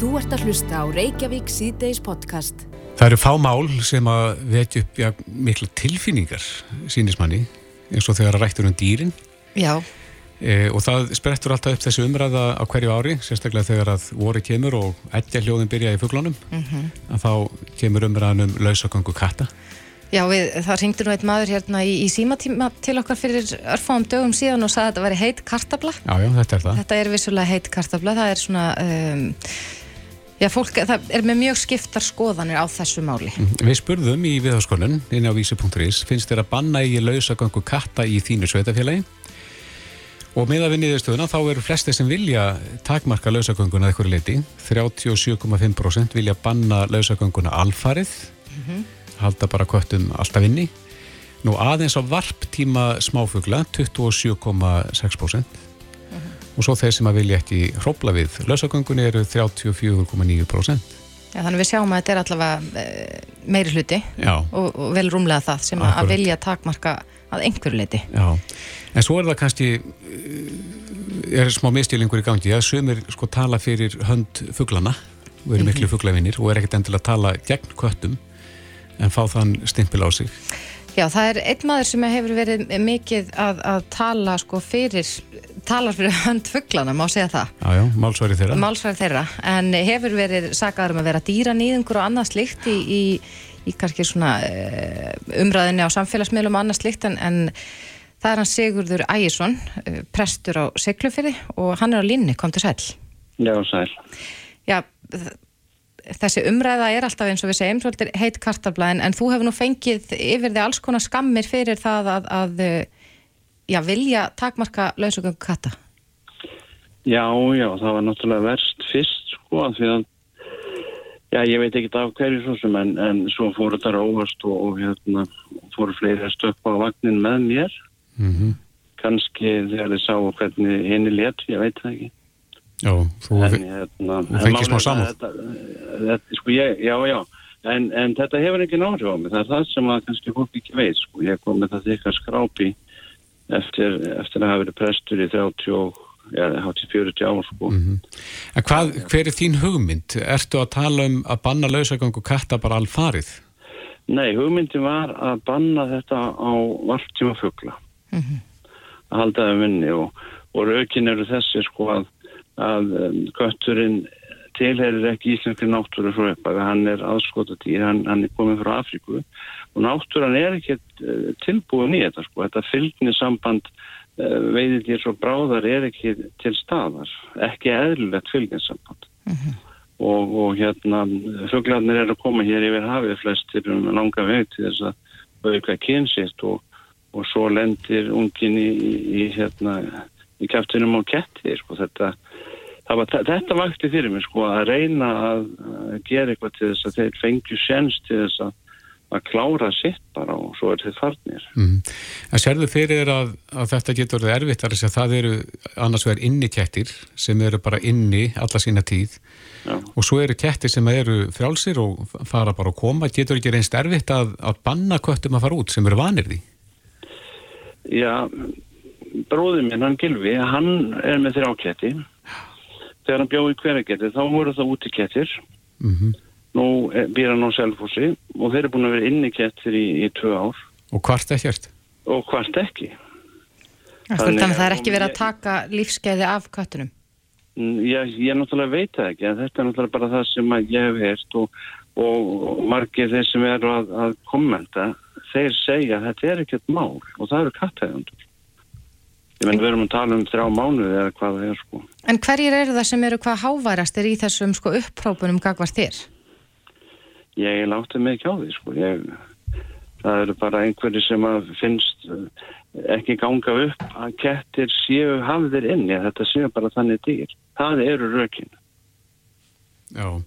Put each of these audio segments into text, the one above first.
Þú ert að hlusta á Reykjavík síðdeis podcast. Það eru fá mál sem að vekja upp ja, mikla tilfinningar sínismanni eins og þegar að rættur um dýrin Já, e, og það sprettur alltaf upp þessu umræða á hverju ári, sérstaklega þegar að voru kemur og eldja hljóðin byrja í fuglunum að þá kemur umræðan um lausagöngu katta. já við, það ringdi nú eitt maður hérna í, í símatíma til okkar fyrir örfáum dögum síðan og sagði að þetta væri heit kartabla. Já, já, þetta er það. Þetta er vissulega heit kartabla, það er svona, um, já fólk, það er með mjög skiptar skoðanir á þessu máli. Við spurðum í viðháskonun inn á vísi.is, finnst þér að banna í lausagöngu katta í þínu sveitafélagi? Og með að við niðurstöðuna þá eru flesti sem vilja takmarka lausagönguna að eitthvað leiti. 37,5% vilja banna lausagönguna alfarið, halda bara köttum alltaf inni. Nú aðeins á varptíma smáfugla 27,6% og svo þeir sem að vilja ekki hrópla við lausagöngunni eru 34,9%. Já, þannig við sjáum að þetta er allavega uh, meiri hluti Já. og, og vel rúmlega það sem að Akkúrat. vilja takmarka að einhverju leiti. Já, en svo er það kannski eh, er smá mistilingur í gangi að sumir sko tala fyrir hönd fuglana og eru miklu fuglavinnir og er ekkert endilega að tala gegn köttum en fá þann stimpil á sig Já, það er einn maður sem hefur verið mikið að, að tala sko fyrir, talar fyrir hönd fuglana, má segja það. Já, já, málsværi þeirra Málsværi þeirra, en hefur verið sagaður um að vera dýranýðingur og annað slikt í, í, í kannski svona uh, umræðinni á samfélagsmiðlum og annað slikt, en, en það er hann Sigurður Ægjesson, uh, prestur á Siglufyrði og hann er á línni, kom til sæl. Já, sæl. Já, þ- þessi umræða er alltaf eins og við segjum svolítið heit kartabla en, þú hefur nú fengið yfir því alls konar skammir fyrir það að, að uh, já, vilja takmarka lausugöngu katta. Já, já, það var náttúrulega verst fyrst, sko, af því að, já, ég veit ekki af hverju svo sem, en, en svo fóru þetta óvast og, og hérna, fóru fleiri að stöppa á vagnin með mér. mm Kannski þegar þið sáu hvernig henni let, ég veit það ekki. Já, þú hérna, en smá þetta, sko, ég, já, já, en, en þetta hefur ekki náttúrulega á mig. Það er það sem að kannski fólk ekki veit, sko. Ég kom með það þykka skrápi eftir, eftir að hafa verið prestur í 30 og, já, hátt í 40 ár, sko. en hvað, hver er þín hugmynd? Ertu að tala um að banna lausagöngu katta bara alfarið? Nei, hugmyndin var að banna þetta á vartíma fugla. Að halda það minni og, og raukin eru þessi sko að, að um, kötturinn tilherir ekki íslenski náttúru frá upp að hann er aðskotadýr, hann, hann er komið frá Afríku og náttúran er ekki uh, tilbúin í þetta sko. Þetta fylgni samband uh, veiðidýr svo bráðar er ekki til staðar, ekki eðlilegt fylgninsamband. og, og hérna fuglarnir eru að koma hér yfir hafið flestir um langa veg til þess að auka kynsitt og, og svo lendir ungin í, í, í hérna í kæftinum á kettir sko. þetta, var, þetta vakti fyrir mig sko, að reyna að, gera eitthvað til þess að þeir fengju sjens til þess að, að klára sitt bara og svo er þeir farnir Mm. En sérðu fyrir að, að þetta getur verið erfitt þar að það eru annars vegar inni kettir sem eru bara inni alla sína tíð Já. og svo eru kettir sem eru frjálsir og fara bara að koma. Getur ekki reynst erfitt að, að banna köttum að fara út sem eru vanir því? Já, bróðið minn, hann Gilvi, hann er með þrjá ketti. Þegar hann bjóði hveragetti, þá voru það úti kettir. Mm Nú eh, býr hann á Selfossi og þeir eru búin að vera inni kettir í, í tvö ár Og hvart ekkert? og hvart ekki. Þannig, að það er ekki verið að taka lífskeiði af köttunum. Mm, Ég, ég náttúrulega veit það ekki, en þetta er náttúrulega bara það sem að ég hef heyrt og, og margir þeir sem eru að, að kommenta, þeir segja að þetta er ekkert mál og það eru kattæðundur. Ég menn við erum að tala um þrjá mánuði eða hvað það er sko. En hverjir eru það sem eru hvað háværastir í þessum sko upprópunum gagvar þér? Ég láti mig ekki á því sko. Ég, það eru bara einhverju sem að finnst eh, ekki ganga upp að kettir séu hafðir inni, að þetta séu bara þannig dýr. Það eru rökin. Já.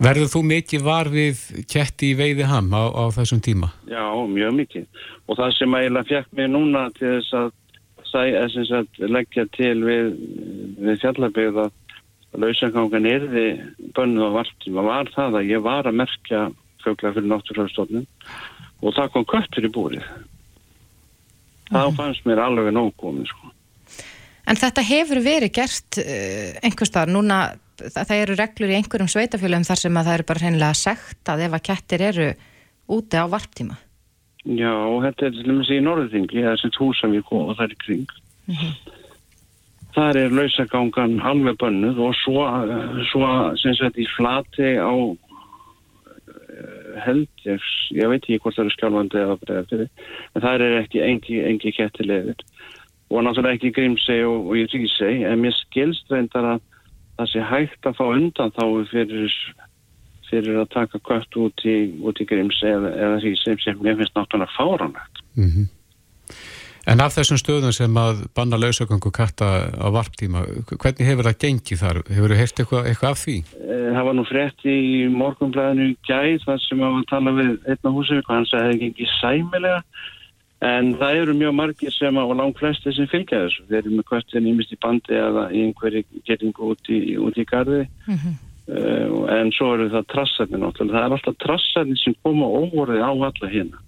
Verður þú mikið var við ketti í veiði ham á, á þessum tíma? Já, mjög mikið. Og það sem að ég fekk mig núna til þess að, sæ, leggja til við, við fjallabegð að lausangangan erði bönnuð á vartíma var það að ég var að merkja fjögla fyrir náttúrlöfstofnum og það kom köttur í búrið. Þá fannst mér alveg nóg komið sko. En þetta hefur verið gert uh, einhvers staðar núna það, það eru reglur í einhverjum sveitafjölum þar sem að það eru bara hreinlega sekt að ef að kettir eru úti á varptíma. Já, þetta er til dæmis í Norðingi, það er sem Húsavík og það er kring. Það er lausagangan alveg bönnuð og svo, svo sem sagt í flati á eh, held ég, ég veit ekki hvort það eru skjálfandi eða bregðar en það er ekki engi, engi kettilegir og náttúrulega ekki grímseg og, og í ríseg en mér skilst reyndar að það sé hægt að fá undan þá fyrir, fyrir að taka kött út í, út í grímseg eða, eða ríseg sem mér finnst náttúrulega fáranlegt Mm En af þessum stöðum sem að banna lausagöngu katta á varptíma, hvernig hefur það gengið þar? Hefur þið heilt eitthvað, eitthvað af því? Eh, Það var nú frétt í morgunblæðinu gæð þar sem að tala við einn á Húsavík og hann sagði að það hefði gengið sæmilega en það eru mjög margir sem að, og langt flesti sem fylgja þessu. Þeir eru með kvöttin ímist í bandi eða í einhverju getningu út í, út í garði uh, en svo eru það trassarnir náttúrulega. Það er alltaf trassarnir sem koma óvorið á alla hérna.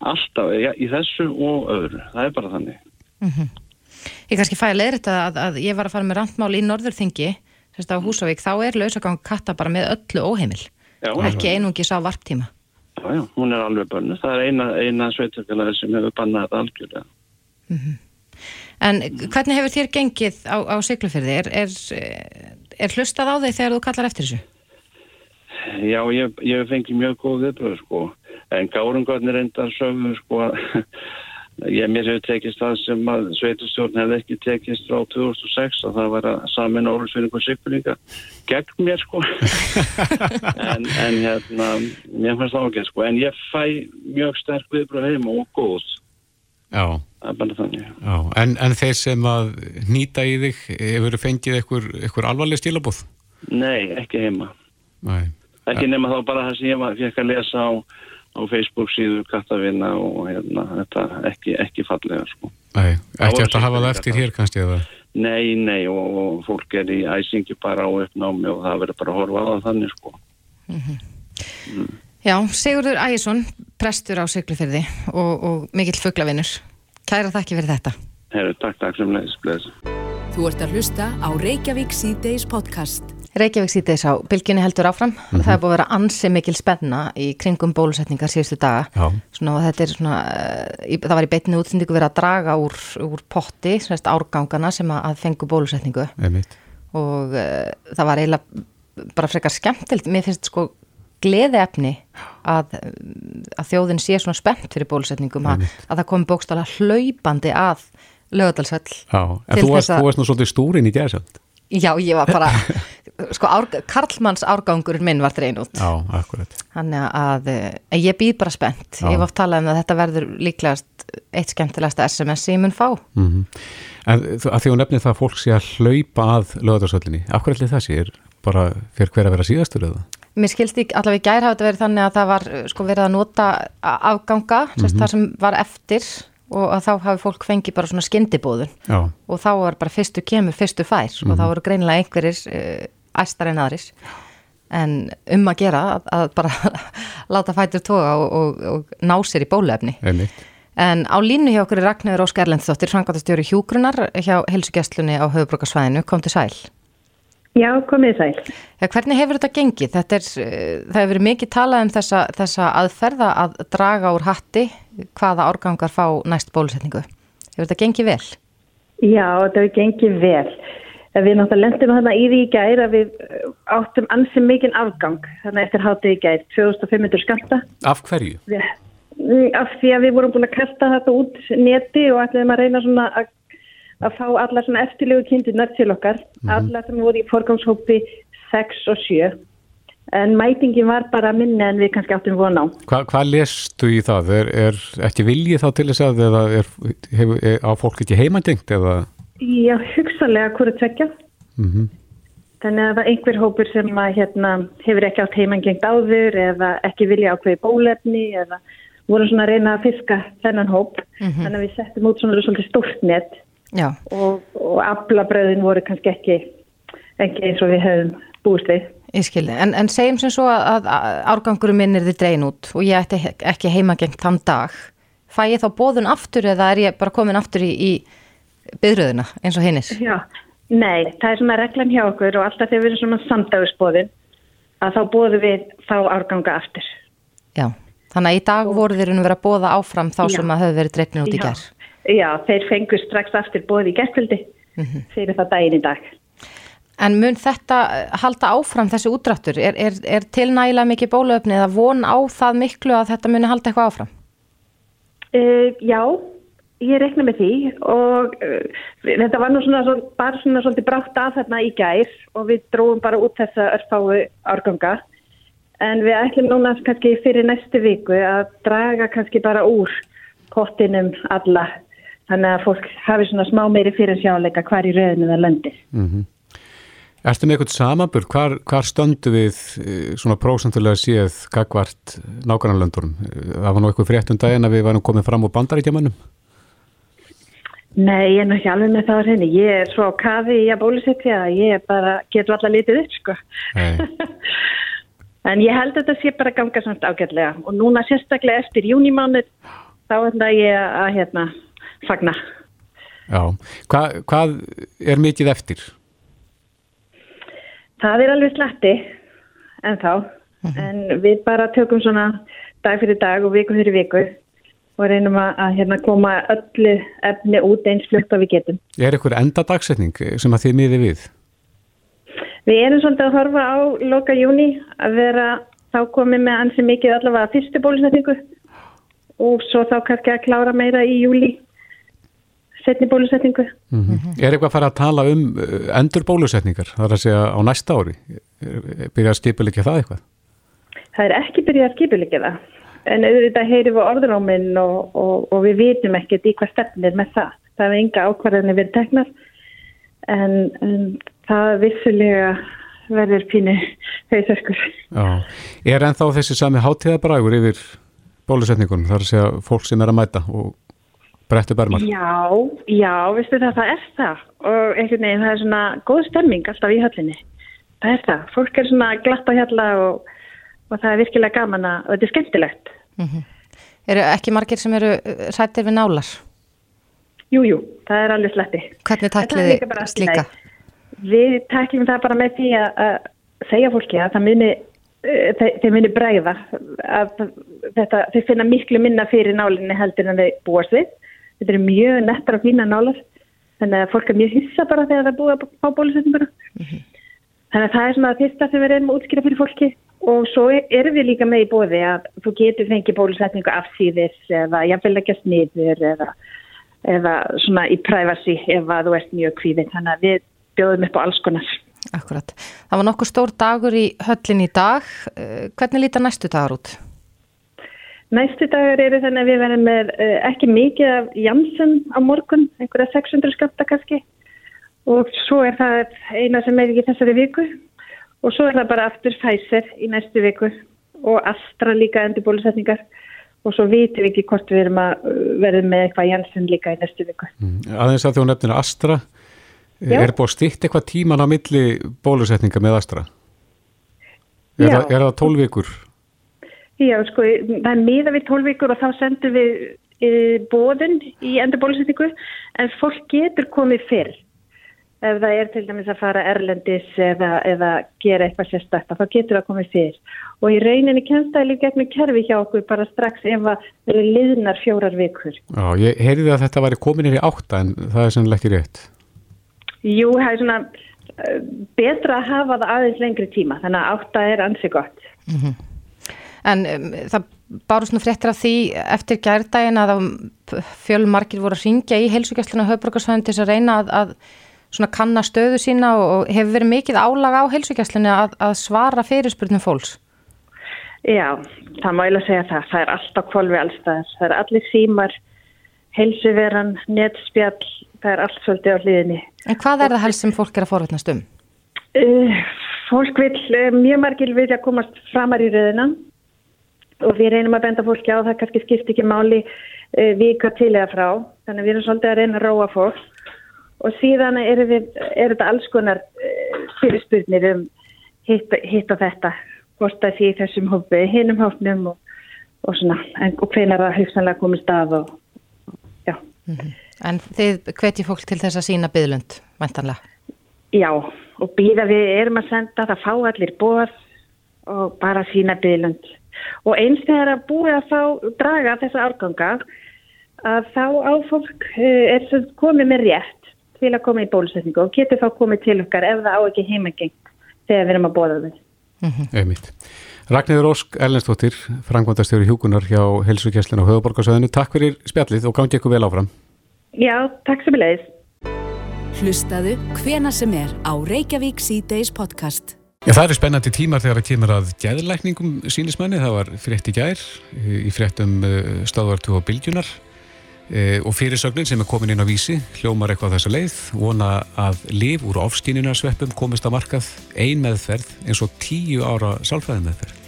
Alltaf, ja, í þessu og öðru. Það er bara þannig. Ég kannski fæði leiðrætt að, að ég var að fara með randmál í Norðurþingi, sérst á Húsavík, þá er lausagang katta bara með öllu óheimil, Já, ekki einungis á varptíma. Já, já, hún er alveg bönnu. Það er eina, eina sveitarfélagi sem hefur bannað þetta algjörlega. En hvernig hefur þér gengið á, á siglufyrði? Er, er, er hlustað á þig þegar þú kallar eftir þessu? Já, ég, ég hef fengið mjög góð viðbröð, sko. En gárungarnir reyndar sögðu, sko, að ég mér hefur tekist það sem að sveitustjórn hefði ekki tekist frá 2006 og það var að samin órulsfinning og sigfuringa gegn mér, sko. en, en hérna, mér fannst það ágæð, sko. En ég fæ mjög sterk viðbröð heima og góð. En, en þeir sem að nýta í þig, hefur þið fengið eitthvað, eitthvað alvarleg stílabúð? Nei, ekki heima. Nei. Ekki nema þá bara það sem ég var- fékk að lesa á, á Facebook síðu kattavina og hérna, þetta ekki, ekki fallega sko. Nei, ekki að hafa það eftir hér kannski eða? Nei, nei og, og fólk er í æsingi bara á uppnámi og það verður bara að horfa á það þannig sko. Já, Sigurður Ægjesson, prestur á siglufyrði og, og mikill fugglavinnur. Kæra þakki fyrir þetta. Herru, takk, takk sem leiðis, bless. Þú ert að hlusta á Reykjavík síðdeis podcast. Reykjavík síðdeis á bylginni heldur áfram. Það er búið að vera ansi mikil spenna í kringum bólusetningar síðustu daga. Já. Svona, og þetta er svona, það var í beinni útsendingu verið að draga úr, úr potti, svona árgangana sem að, fengu bólusetningu Einmitt. og uh, það var eiginlega bara frekar skemmtild. Mér finnst sko gleði efni að, að þjóðin sé svona spennt fyrir bólusetningum að, að það komi bókstala hlaupandi að lögadalsvöll. Já, en þú varst, þess að- þú varst nú svolítið stúrin í gæðsöld. Já, ég var bara, sko, ár, Karlmanns árgangurinn minn var drein út. Já, akkurat. Þannig að eh, ég býð bara spennt. Já. Ég var oft talað um að þetta verður líklegast eitt skemmtilegasta SMS sem ég mun fá. Mm En þú- að því hún nefnir það að fólk sé að hlaupa að lögadagsöllinni, akkur allir það sé er bara fyrir hver að vera síðastur eða? Mér skilst ekki, allavega í gær hafa þetta verið þannig að það var eh, sko verið að nota afganga, mm -hmm. það sem var eftir og að þá hafi fólk fengið bara svona skyndibóðun og þá var bara fyrstu kemur, fyrstu fær og þá voru greinilega einhverjir uh, æstar en aðris. En um að gera að, að bara láta fætur toga og, og, og ná sér í bóluefni. einmitt. En á línu hjá okkur er Ragnarður Óskar Erlendsdóttir, frangatastjóri hjúgrunar hjá helsugestlunni á höfubrókarsvæðinu, kom til sæl. Já, komið sæl. Ja, hvernig hefur þetta gengið? Þetta er, eh, það hefur verið mikið talað um þessa, þessa aðferða að draga úr hatti hvaða árgangar fá næst bólusetningu. Hefur þetta gengið vel? Já, þetta hefur gengið vel. Við náttúrulega lendum þarna í því í gær að við áttum ansið mikinn afgang þannig eftir hátið í gær, 2500 skamta. Af hverju? Af því að við vorum búin að kasta þetta út neti og ætlaðum að reyna svona að, að fá allar svona eftirlegu kindurnar til okkar, allar sem voru í forgangshópi 6 og 7. En mætingin var bara minni en við kannski áttum von á. Hva, hvað lestu í það? Er, er ekki viljið þá til þess að eða er, hefur, er, á fólk ekki heimandengt eða? Já, hugsalega hverju tvekja. Mm Þannig að það er einhver hópur sem að, hérna, hefur ekki átt heimangengt áður eða ekki vilja ákveði bólefni eða voru svona að reyna að fiska þennan hóp. Þannig að við settum út svona svolítið stórt net Já, og, og aflabröðin voru kannski ekki, ekki eins og við hefum búist við. ég skilði. En, en segjum sem svo að, að árgangurum minn er þið drein út og ég ætti ekki heimagengt þann dag. Fæ ég þá bóðun aftur eða er ég bara komin aftur í, í byðröðuna eins og hinnir? Já, Nei, það er svona reglan hjá okkur og alltaf þegar við erum svona samdagsbóðin að þá bóðum við þá árganga aftur. Já, þannig að í dag voru þeir að vera að bóða áfram þá Já. sem að höfðu verið dreifnin út í gerð. Já, þeir fengur strax aftur bóði í gerðkvöldi fyrir það daginn í dag. En mun þetta eh, halda áfram þessi útdráttur? Er, er, er tilnægilega mikið bóluöfni eða von á það miklu að þetta muni halda eitthvað áfram? Uh, já, ég rekna með því og uh, þetta var nú svona, svol- bara svona svolítið brátt að þarna í gær og við dróum bara út þessa örfáu árganga en við ætlum núna kannski fyrir næstu viku að draga kannski bara úr pottinum alla þannig að fólk hafi svona smá meiri fyrir sjáleika hvar í rauðinu það lendir. Ertu með eitthvað samanbur? Hvar, hvar stöndu við eh, svona prósentulega séð gagvart nákvæmlandunum? Það var nú eitthvað frétt um daginn að við varum komið fram úr bandaríkjamannum. Nei, ég er ekki alveg með það á hreinu. Ég er svo á kafi í að bólusetja að ég bara getur alltaf litið upp, sko. En ég held að þetta sé bara ganga samt ágætlega og núna sérstaklega eftir júnimánuð þá ætla ég að hérna fagna. Já. Hva, hvað er mikið eftir? Það er alveg slatti en þá, en við bara tökum svona dag fyrir dag og viku fyrir viku og reynum að, að hérna koma öllu efni út eins fljótt að við getum. Er eitthvað enda dagsetning sem að þið miði við? Við erum svolítið að horfa á loka júni að vera þá komið með ansi mikið allavega fyrstu bólusetningu og svo þá kannski að klára meira í júli setni bólusetningu. Mm Er eitthvað að fara að tala um uh, endur bólusetningar? Það er að segja á næsta ári. Byrja að skipulikja það eitthvað? Það er ekki byrjað að skipulikja það en auðvitað heyrim við orðuróminn og, og, og við vitum ekkert í hvað stefnir með það. Það er enga ákvarðanir verið teknar en, en það vissulega verður pínu hausöskur. Já. Er ennþá þessi sami hátíðabrægur yfir bólusetningunum? Það er að segja fólk sem er að mæta og brettu bermar. Já, já, veistu það, það er það og einhvern veginn það er svona góð stemming alltaf í höllinni. Það er það, fólk er svona glatt á hjalla og, og það er virkilega gaman að, og þetta er skemmtilegt. Eru ekki margir sem eru rættir við nálar? Jú, jú, það er alveg sletti. Hvernig er takliði slíka? Við taklum það bara með því að, að segja fólki að það muni, þeir, þeir muni bræða að þetta, þeir finna miklu minna fyrir nálinni heldur en þeir búast við. Þetta eru mjög nettar og fína nálar þannig að fólk er mjög hissa bara þegar það er búið fá bólusetninguna. Þannig að það er svona það fyrsta sem við reynum að útskýra fyrir fólki og svo erum við líka með í bóði að þú getur fengið bólusetningu afsýðis eða jafnvel ekki að sniður eða, eða svona í privacy ef þú ert mjög kvíðin. Þannig að við bjóðum upp á alls konar. Akkurat. Það var nokkuð stór dagur í höllin í dag. Eh, Hvernig líta næstu dagar út? Næstu dagar eru þannig að við verðum með uh, ekki mikið af Janssen á morgun, einhverja 600 skamta kannski og svo er það eina sem er ekki þessari viku og svo er það bara aftur Pfizer í næstu viku og Astra líka endur bólusetningar og svo vitum við ekki hvort við erum að uh, verðum með eitthvað Janssen líka í næstu viku. Mm. Aðeins að hún nefnir Astra, Já. er búið stýtt eitthvað tíman á milli bólusetninga með Astra? Er, Já. það, er það 12 vikur? Já, sko, það er miða við 12 vikur og þá sendum við e, bóðin í endur bólusetningu en fólk getur komið fyrr ef það er til dæmis að fara erlendis eða, eða gera eitthvað sérstakta, þá getur það komið fyrr og í rauninni kemst það líka gegnum kerfi hjá okkur bara strax ef það eru liðnar fjórar vikur. Já, ég heyrði að þetta væri komin í átta en það er sannlega ekki rétt. Jú, það er svona uh, betra að hafa það aðeins lengri tíma, þannig að átta er ansi gott. En um, það báru svona fréttir af því eftir gærdaginn að fjölmarkir voru að ringja í heilsugjastluna höfbrukarsvæðin til þess að reyna að, að svona kanna stöðu sína og, og hefur verið mikið álag á heilsugjastlunni að, að svara fyrirspurnum fólks. Já, það má eiginlega segja það. Það er alltaf kvolvi allstaðar. Það er allir símar, heilsuveran, netspjall, það er allt svolítið á hliðinni. En hvað er það helst sem fólk er að forvetnast um? Uh, fólk vil, uh, mjög margir vilja komast framar í röðina og við reynum að benda fólki á það kannski skipt ekki máli uh, vika til eða frá. Þannig að við erum svolítið að reyna að róa fólk og síðan er, við, er þetta alls konar uh, fyrirspurnir um hitt, hitt og þetta, hvort það sé í þessum hópi, hinnum hópnum og, og svona, en, og hvenar það hugsanlega komist að og já. En þið hvetji fólk til þess að sína byðlund, mæntanlega? Já, og býða við erum að senda, það fá allir bóð og bara sína bygglund. Og eins þegar að búið að fá draga þessa árganga að þá á fólk eh, er sem komið með rétt til að koma í bólusetningu og getur þá komið til okkar ef það á ekki heimengeng þegar við erum að bóða þau. Einmitt. Ragnhildur Ósk Erlendstóttir, frangvandastjóri hjúkunar hjá Helsugjesslinu og Höfuborgarsöðinu. Takk fyrir spjallið og gangi ykkur vel áfram. Já, takk sem er leiðis. Hlustaðu hvena sem er á Reykjavík C-Days podcast. Já, það eru spennandi tímar þegar það kemur að gæðlækningum sínismenni. Það var frétt í gær í fréttum stöðvartu og bylgjunar og fyrirsögnin sem er komin inn á vísi hljómar eitthvað þessa leið. Vona að liv úr ofskýninarsveppum komist á markað. Ein meðferð eins og tíu ára sálfræði meðferð.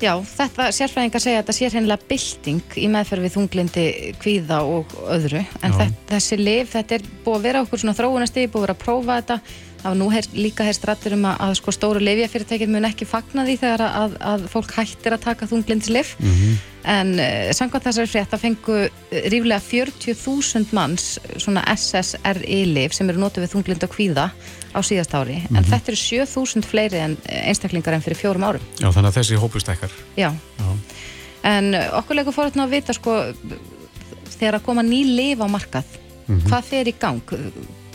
Já, þetta sérfræðingar segja að þetta sé hreinlega bylting í meðferð við þunglindi, kvíða og öðru. En þetta, þessi lif, þetta er búið að vera okkur svona þróunastigi, búið að vera að prófa þetta það var nú her, líka hér strattur um að, að sko, stóru lifjafyrirtækið mun ekki fagna því þegar að, að fólk hættir að taka þunglindslif en uh, samkvæmt þessari frétt að fengu eh, ríflega 40.000 manns svona SSRI-lif sem eru notið við þunglind og kvíða á síðast ári. En þetta eru 7.000 fleiri en eh, einstaklingar en fyrir fjórum árum. Já, þannig að þessi hópu stekkar. Já, Já. en okkur leikur fórhættin að vita sko þegar að koma ný lif á markað hvað fer í gang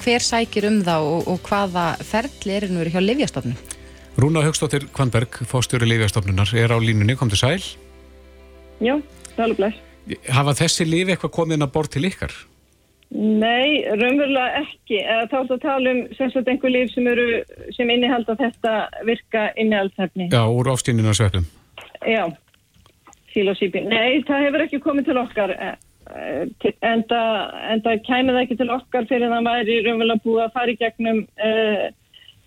hver sækir um það og, og hvaða ferli er nú hjá lifjastofnun Rúna Högstóttir Kvanberg, fóstjóri Lífjastofnunar, er á línunni, kom til sæl. Alveg bless. Hafa þessi lifi eitthvað komið inn að bort til ykkar? Nei, raunverulega ekki. Eða Þá er þetta að tala um sem sagt einhver líf sem, eru, sem innihalda þetta virka innihaldshefni. Já, úr ofskýninarsveppum. Já, sílósýpi. Nei, það hefur ekki komið til okkar eh, enda, enda kæmið ekki til okkar fyrir það væri raunverulega búið að fara í gegnum uh,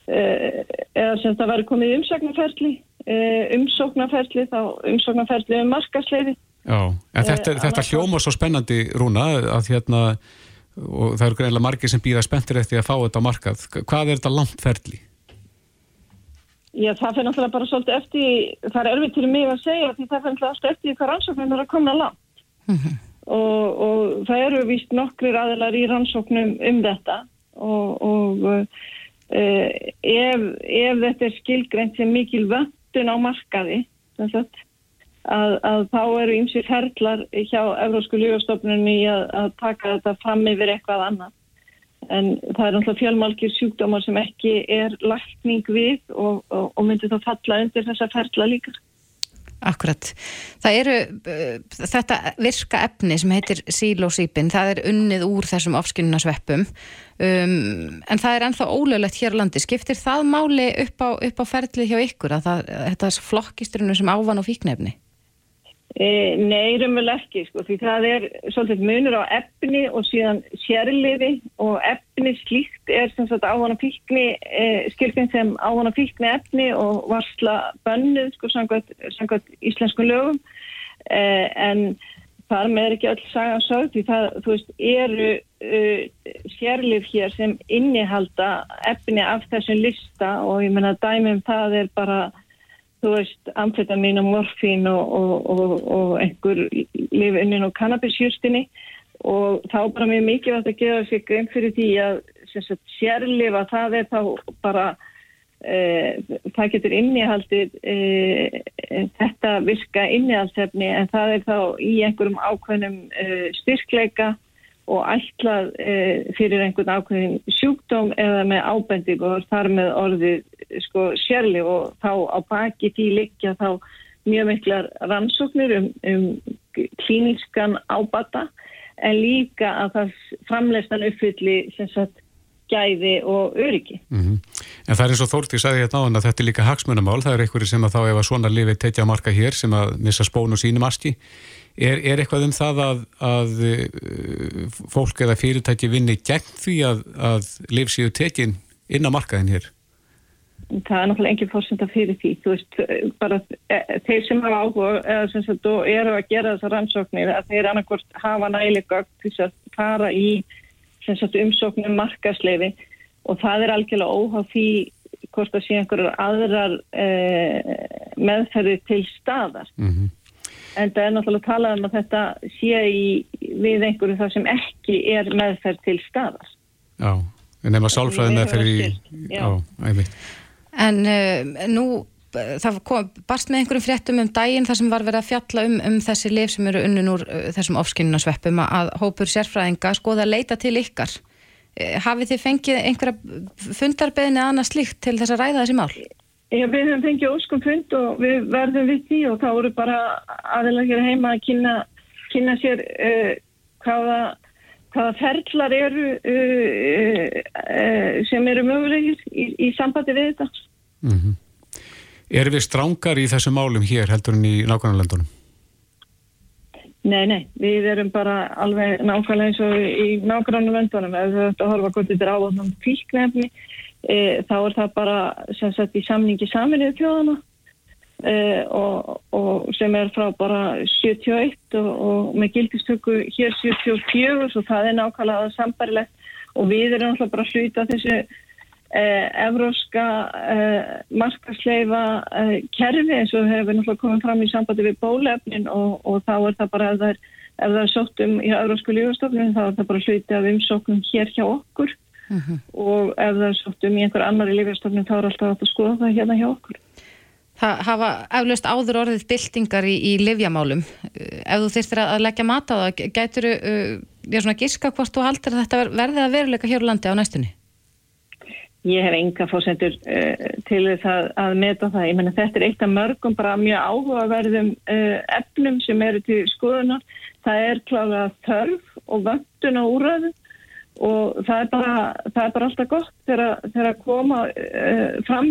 uh, eða sem það væri komið í umsóknarferli uh, umsóknarferli þá umsóknarferli um markasleiði Já, en þetta, Eh, þetta hljóma svo spennandi, Rúna, að hérna, og það eru greinlega margir sem býða spenntir eftir að fá þetta á markað. Hvað er þetta langt ferli? Já, það fyrir náttúrulega bara svolítið eftir, það er erfitt til mig að segja því það fyrir náttúrulega alltaf eftir hvað rannsóknum er að koma langt. Og, og það eru víst nokkrir aðilar í rannsóknum um þetta og, og uh, ef, ef þetta er skilgreint sem mikil vöndun á markaði, sagt, að, að þá eru ymsir ferlar hjá Evrósku lífastofnunni að, að taka þetta fram yfir eitthvað annað. En það er náttúrulega fjölmálkir sjúkdómar sem ekki er lækning við og, og, og myndi þá falla undir þessa ferla líka. Akkurat. Það eru uh, þetta virka efni sem heitir sílósýpin, það er unnið úr þessum ofskinnunasveppum um, en það er ennþá ólöglegt hér á landi. Skiptir það máli upp á, upp á ferlið hjá ykkur að það, þetta flokkisturinu sem ávan og fíknefni? E, nei, raunverulega ekki, sko, því það er svolítið munur á efni og síðan sérlifi og efni slíkt er sem sagt ávana fíkni, e, skilfinn sem ávana fíkni efni og varsla bönnuð, sko, samkvæmt, íslenskum lögum, e, en þar með er ekki öll saga sögð, því það, þú veist, eru uh, sérlif hér sem innihalda efni af þessum lista og ég menna dæmi um það er bara þú veist, amfetamin og morfín og, og, og, og einhver lifinnin og kannabisjustinni og þá bara mjög mikilvægt að gefa sér grein fyrir því að sérlifa það er þá bara e, það getur innihaldið e, þetta virka innihaldsefni en það er þá í einhverjum ákveðnum e, styrkleika og ætlað e, fyrir einhvern ákveðin sjúkdóm eða með ábending og þar með orðið sko sérlif og þá á baki því liggja þá mjög miklar rannsóknir um, um klínískan ábata en líka að það framleistan uppfylli sagt gæði og öryggi. Mm En það er eins og Þórti sagði hérna á hann að þetta er líka hagsmunamál, það er einhverju sem að þá ef að svona lifi tekja á marka hér sem að missa spón og sínum aski. Er, er eitthvað um það að, að uh, fólk eða fyrirtæki vinni gegn því að, að lif séu tekin inn á markaðin hér? Það er náttúrulega engin fórsenda fyrir því. Þú veist, bara e, þeir sem hafa áhuga eða sem sagt og eru að gera þessar rannsóknir að þeir annarkort hafa nælega til að fara í sagt umsóknum markasleifi og það er algjörlega óháð því hvort að sé einhverjar aðrar e, meðferði til staðar. Mm En það er náttúrulega talað um að þetta sé í, við einhverju það sem ekki er meðferð til staðar. Já, Nefna sálfræði með fyrir í... Já. æmitt. En uh, nú, það kom, barst með einhverjum fréttum um daginn þar sem var verið að fjalla um, um þessi lif sem eru unnun úr uh, þessum ofskinnunasveppum að hópur sérfræðinga skoða að leita til ykkar. Uh, hafið þið fengið einhverja fundarbeðin eða annað slíkt til þess að ræða þessi mál? Já, við höfum fengið óskum fund og við verðum við því og þá eru bara aðeins hér heima að kynna, kynna sér uh, hvaða, hvaða ferlar eru uh, uh, sem eru mögulegir í, í sambandi við þetta. Mm Erum við strángar í þessum málum hér heldur en í nákvæmlandunum? Nei, nei, við erum bara alveg nákvæmlega eins og í nákvæmlega löndunum ef við ættum að horfa hvort þetta er ávæðnum fíknefni e, þá er það bara sem sagt í samningi saminnið þjóðana e, og, og sem er frá bara 71 og, og með gildistöku hér 74 svo það er nákvæmlega sambarilegt og við erum alltaf bara að hluta þessu eh, evróska eh, markasleifa eh, kerfi eins og hefur náttúrulega komið fram í sambandi við bólefnin og, og þá er það bara ef það er, ef það er sótt um í evrósku lífastofnun þá er það bara hluti af umsóknum hér hjá okkur og ef það er sótt um í einhver annari lífastofnun þá er alltaf að skoða það hérna hjá okkur. Það hafa eflaust áður orðið byltingar í, í livjamálum. Uh, Ef þú þyrstir að leggja mat á það, gætur uh, ég svona giska hvort þú haldir þetta ver- verði að veruleika hér á landi á næstunni? Ég hef enga fórsendur uh, til þess að, meta það. Ég menna þetta er eitt af mörgum bara mjög áhugaverðum uh, efnum sem eru til skoðunar. Það er klálega þörf og vöndun á úröðu og það er bara, það er bara alltaf gott þegar, að koma uh, fram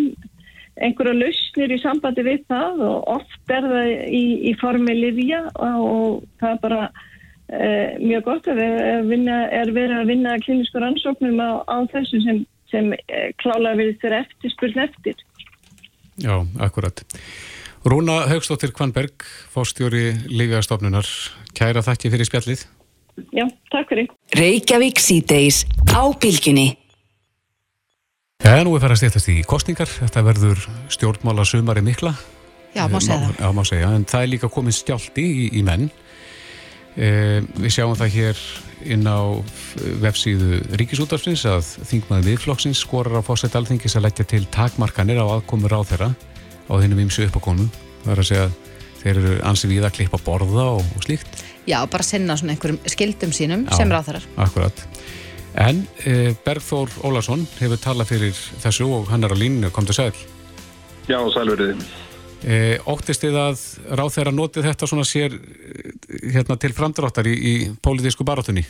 einhverja lausnir í sambandi við það og oft er það í, í formi livja og, og það er bara uh, mjög gott að við, er, vinna, er verið að vinna klinísku rannsóknum á, á þessu sem, sem uh, klálega við þeirra eftir spurn eftir. Já, akkurat. Rúna Haugstóttir Kvanberg, fórstjóri Lífjastofnunar. Kæra þakki fyrir spjallið. Já, takk fyrir. Reykjavík síðdeis á bylginni. Já, nú er farið að stýttast í kostningar. Þetta verður stjórnmála sumari mikla. Já, má segja það. Já, má segja. En það er líka komið stjálti í, í menn. E, við sjáum það hér inn á vefsíðu Ríkisútarsins að þingmaður viðflokksins skorar á fósætt alþingis að leggja til takmarkanir á aðkomur á þeirra á þinnum ímsu uppákonum. Það er að segja að þeir eru ansi við að klippa borða og, og slíkt. Já, bara sinna svona einhverjum skildum sínum Já. sem ráþarar. Akkurat. En e, Bergþór Ólason hefur talað fyrir þessu og hann er á línu, kom til sæl. Já, sælverið. E, óttist þið að ráð þeirra notið þetta svona sér eh, hérna til framdráttar í, í pólitísku barátunni?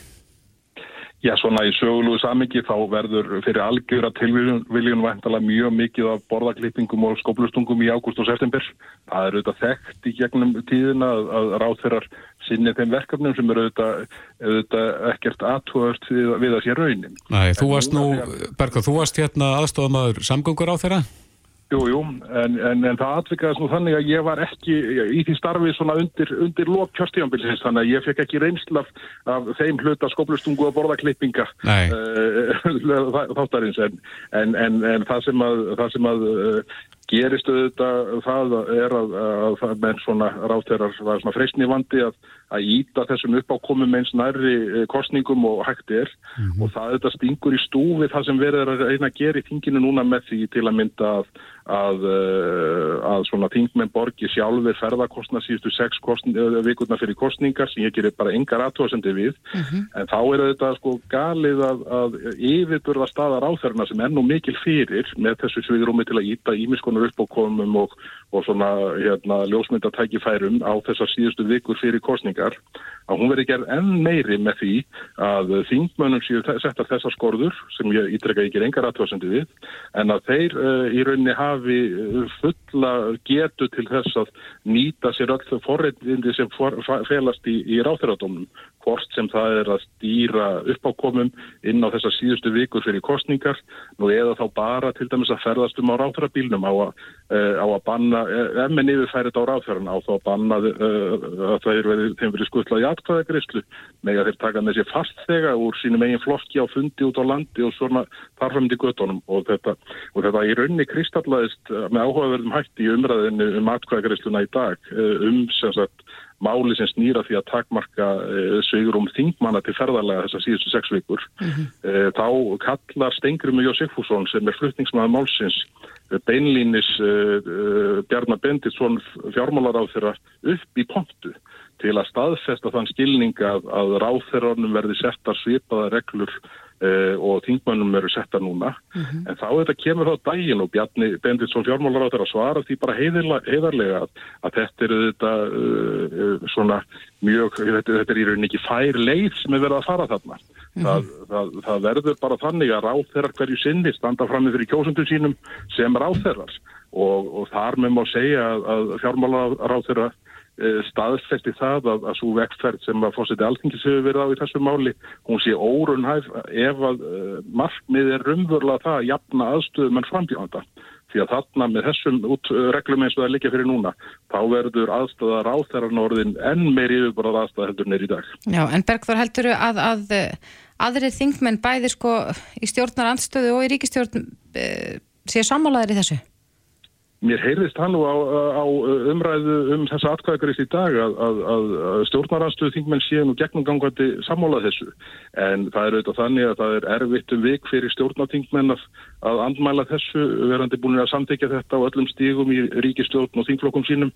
Já, svona í sögulegu samingi þá verður fyrir algjöra tilviljun væntalega mjög mikið af borðaklippingum og skóplustungum í ágúst og september. Það er auðvitað þekkt í gegnum tíðina að, að ráþeirar sinni þeim verkefnum sem eru auðvitað, auðvitað ekkert aðtúast við, við að sé raunin. Nei, þú varst nú, Bergþór, þú varst hérna aðstofamaður samgöngur á þeirra? Jú, jú, en, en, en það atvikaðist nú þannig að ég var ekki í því starfi svona undir, undir lók kjörstíðanbilsins, þannig að ég fekk ekki reynsla af, af þeim hluta skóplustungu og borðaklippinga uh, þáttarins, en, en, en, en það sem að, það sem að uh, gerist auðvitað það er að, að það með svona ráþeirar var svona freysni vandi að, að íta þessum uppákomum eins nærri eh, kostningum og hægt er. Og það auðvitað stingur í stúfi það sem verður að reyna að gera í þinginu núna með því til að mynda að, að, eh, að svona þingmenn borgi sjálfur ferðarkostna síðustu sex kostn, vikurna fyrir kostningar sem ég gerir bara engar aðtóðasendi við. En þá er þetta sko galið að, að yfirburða staða ráþærna sem er nú mikil fyrir með þessu svigrúmi til að íta ímiskonar uppákomum og, og svona hérna, ljósmyndatækifærum á þessar síðustu vikur fyrir kostningar að hún verði gerð enn meiri með því að þingmönnum séu settar þessar skorður sem ég ítreka ekki engar aðtöðasendi við en að þeir uh, í rauninni hafi uh, fulla getu til þess að nýta sér öll forreitindi sem for, felast í, í ráþæradómnum hvort sem það er að stýra uppákomum inn á þessar síðustu vikur fyrir kostningar nú eða þá bara til dæmis að ferðast um á ráþærabílnum á, uh, á að banna, eh, ef menn yfirfæri þetta á ráþæran á þá að banna uh, að það er verið, þeim verið skutlað í atkvæðagreyslu með að þeir taka með sér fastþega úr sínum eigin flokki á fundi út á landi og svona þarfamdi göttunum og þetta, og þetta í raunni kristallaðist eh, með áhugaverðum hætti í umræðinu um atkvæðagreysluna í dag eh, um sem sagt máli sem snýra því að takmarka uh, sveigurum þingmanna til ferðarlega þessar síðustu sex vikur uh, þá kallar Stengrimu Jósefússon sem er flutningsmaður málsins uh, beinlínis uh, Bjarnar Benditsson fjármálar á þeirra upp í pontu til að staðfesta þann skilning að, að ráþerranum verði settar svipaða reglur og þingmannum eru settar núna. En þá þetta kemur þá daginn og Bjarni Benditsson fjármálar á þeirra svara því bara heiðarlega, að, að þetta eru þetta uh, svona mjög, þetta, þetta er í rauninni ekki fær leið sem er verið að fara þarna. Það, það, það verður bara þannig að ráþerrar hverju sinni standa fram með fyrir kjósundum sínum sem ráþerrar og, og þar með má segja að, að fjármálaráþerra eh, staðfesti það að, að svo vekstferð sem að fórseti alþingis hefur verið á í þessu máli, hún sé órunhæf ef að uh, markmið er rumvörlega það að jafna aðstöðum en frambjóðanda. Því að þarna með þessum reglum eins og það er líka fyrir núna, þá verður aðstöða ráþæran orðin enn meiri yfirborðað aðstöða heldur neyri í dag. Já, en Bergþór heldur að, að eh, aðrir þingmenn bæði sko í stjórnar andstöðu og í ríkistjórn uh, séu sammálaðir í þessu? Mér heyrðist hann nú á, á umræðu um þessa atkvæðakarist í dag að, að, að, stjórnaranstöðu þingmenn séu nú gegnumgangandi sammálað þessu. En það er auðvitað þannig að það er erfitt um vik fyrir stjórnatingmenn að, að andmæla þessu, verandi búin að samtekja þetta á öllum stígum í ríkistjórn og þingflokkum sínum.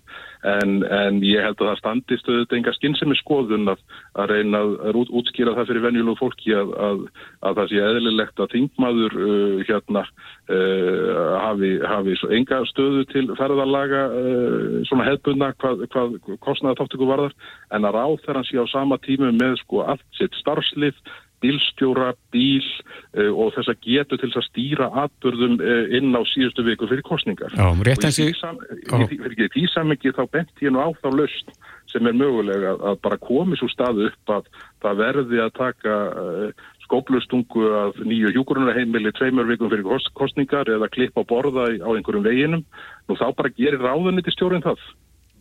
En, en ég held að það standist auðvitað enga skinnsemi skoðun að reyna að út, útskýra það fyrir venjulegu fólki að það sé eðlilegt að þingmaður uh, hérna uh, hafi, hafi enga stöðu til ferðarlaga uh, svona hefbundna hvað, hvað kostnaða þáttöku varðar en að ráð þegar hann sé á sama tímu með sko allt sitt starfslið bílstjóra, bíl uh, og þess að getu til að stýra atbyrðum uh, inn á síðustu viku fyrir kostningar. Já, rétt eins í... Fyrir því samengi þá bent ég nú á þá löst sem er mögulega að, að bara komi svo stað upp að það verði að taka uh, skóplustungu af nýju hjúkurunarheimili tveimur vikum fyrir kost, kostningar eða klippa borða á einhverjum veginum. Nú þá bara gerir ráðunni til stjórn það.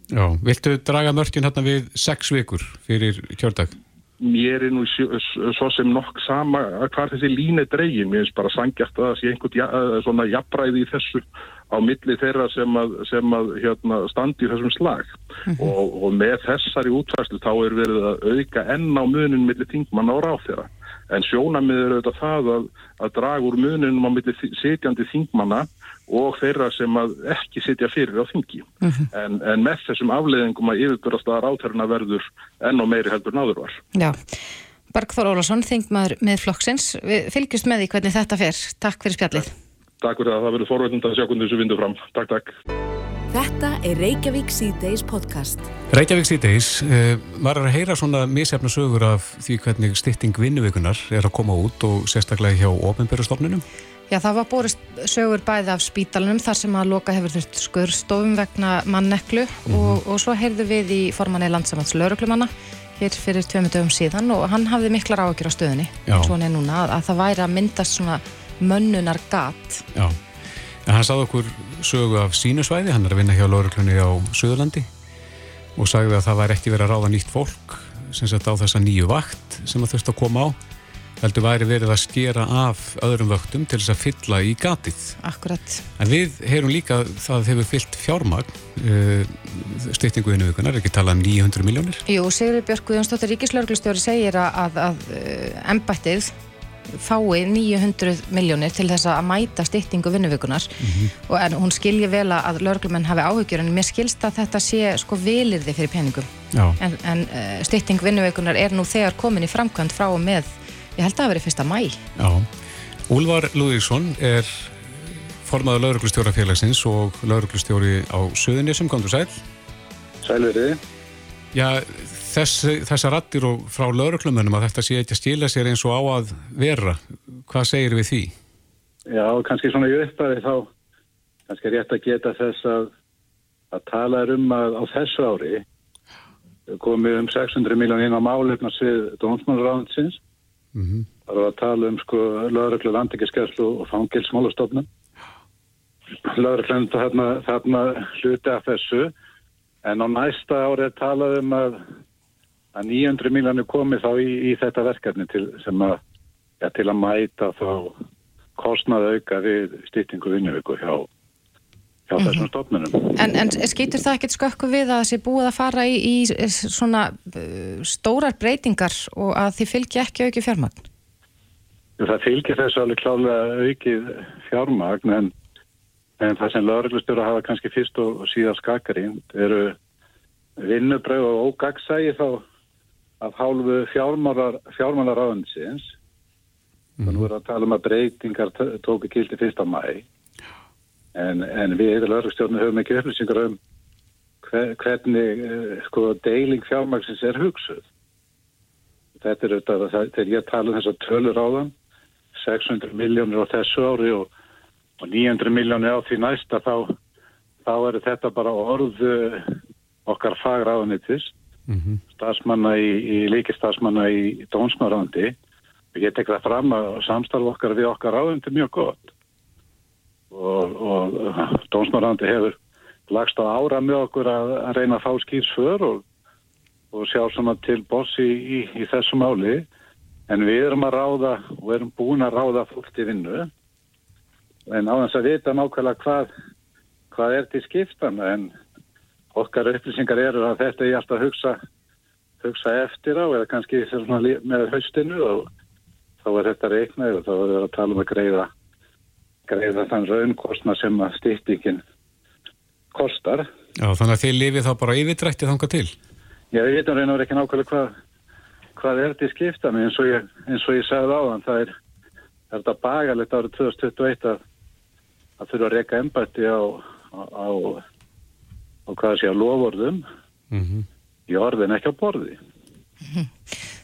Já, viltu draga mörkin hérna við sex vikur fyrir kjördag? Mér er nú svo sem nokk sama hvað þessi lína dregin, mér finnst bara sangjast að það sé einhvern ja, svona jafnræði í þessu á milli þeirra sem að, sem að hérna, standi í þessum slag. Mm -hmm. og, og með þessari útværslu þá er verið að auka enn á munin milli þingmann á ráð þeirra en sjónamið er auðvitað það að, að draga úr muninum á milli sitjandi þingmanna og þeirra sem að ekki sitja fyrir á þingi. Mm -hmm. en, en með þessum afleðingum að yfirbjörnast að ráþærna verður enn og meiri heldur náður var. Já, Bergþór Ólason, þingmaður með flokksins. Við fylgjumst með því hvernig þetta fer. Takk fyrir spjallið. Takk fyrir að það verður forveitund að sjá hvernig þessu vindu fram. Takk, takk. Þetta er Reykjavík C-Days podcast. Reykjavík C-Days, uh, maður er að heyra svona misjafna sögur af því hvernig stytting vinnuvikunar er að koma út og sérstaklega hjá ofnbjörnstofnunum. Já, það var borist sögur bæði af spítalunum þar sem að loka hefur þurft skurstofum vegna manneklu mm -hmm. og, og svo heyrðu við í formanni landsamans lauruglumanna hér fyrir tveimur dögum síðan og hann hafði miklar áökjur á stöðunni. Svona er núna að, að það væri að myndast svona mönnunar gat Já, en hann sagði okkur sögu af sínusvæði, hann er að vinna hjá lauruglunni á Suðurlandi og sagði að það væri ekki verið að ráða nýtt fólk sem sett á þessa nýju vakt sem það þurfti að koma á heldur væri verið að skera af öðrum vöktum til þess að fylla í gatið. Akkurat. En við heyrum líka að það hefur fyllt fjármagn uh, styrtingu innu vikunar, er ekki talað um 900 miljónir? Jú, Sigur Björk Guðjónsdóttir Ríkislauglustjóri segir að, að, að uh, embættið fái 900 miljónir til þess að mæta styrtingu vinnuvikunar mm -hmm. og en hún skilji vel að laurglumenn hafi áhugjur en mér skilst að þetta sé sko vilirði fyrir peningum Já. en, en uh, styrting vinnuvikunar er nú þegar komin í framkvæmt frá og með Ég held að það að veri fyrsta mæ. Já. Úlvar Lúðíksson er formaður lauruglustjórafélagsins og lauruglustjóri á Suðunisum. Kondur sæl? Sælveriði. Já, þess, þessa rattir og frá lauruglumunum að þetta sé ekki að stila sér eins og á að vera. Hvað segir við því? Já, kannski svona í uppæði þá kannski rétt að geta þess að að tala um að á þessu ári komið um 600 miljón inn á málefnars við Dómsmálaráðinsins Mm -hmm. Það var að tala um sko lögreglu landingiskeslu og fangilsmálastofnum. Lögreglu þarna, þarna hluti af þessu en á næsta árið talaðum um að, að 900 miljónu komi þá í, í þetta verkefni til, að, ja, til að mæta þá kostnaða auka við stýttingu vinnuvíku hjá, hjá þessum stofnunum. En, en skýtur það ekkert skökku við að það sé búið að fara í, í svona uh, stórar breytingar og að þið fylgja ekki auki fjármagn? Það fylgir þessu alveg klálega aukið fjármagn en, en það sem lauruglustur að hafa kannski fyrst og síðan skakarind eru vinnubröð og ógagsægi þá af hálfu fjármálar áðinsins. Mm. Þannig voru að tala um að breytingar tóku kildi fyrsta mæ en, en við eða laurugstjórnum höfum ekki upplýsingar um hvernig eh, sko deiling fjármagsins er hugsuð. Þetta er auðvitað að þegar ég tala um þess að tölur á þann 600 miljónir á þessu ári og, og 900 miljónir á því næsta þá, þá er þetta bara orðu okkar fagraðanittis mm -hmm. stafsmanna í, í líkistafsmanna í dónsmarandi og ég tek það fram að samstarf okkar við okkar áðundi mjög gott og, og dónsmarandi hefur lagst á ára með okkur að, að reyna að fá skýrsför og, og sjá svona til bossi í, í, í þessu máli. En við erum að ráða og erum búin að ráða fólk til vinnu. En á þess að vita nákvæmlega hvað, hvað er til skiptana en okkar upplýsingar eru að þetta er alltaf að hugsa, hugsa eftir á eða kannski með haustinu og þá er þetta reiknað og þá er það að tala um að greiða greiða þann raunkostna sem að stýttingin kostar. Já, þannig að þið lifið þá bara yfirdrætti þanga til? Já, við veitum reynar ekki nákvæmlega hvað hvað er þetta í skiptan eins og ég, eins og ég sagði á þann það er, er þetta bagalegt árið 2021 að að þurfa að reyka embætti á á, á, á hvað sé að lofórðum mm -hmm. í orðin ekki á borði mm -hmm.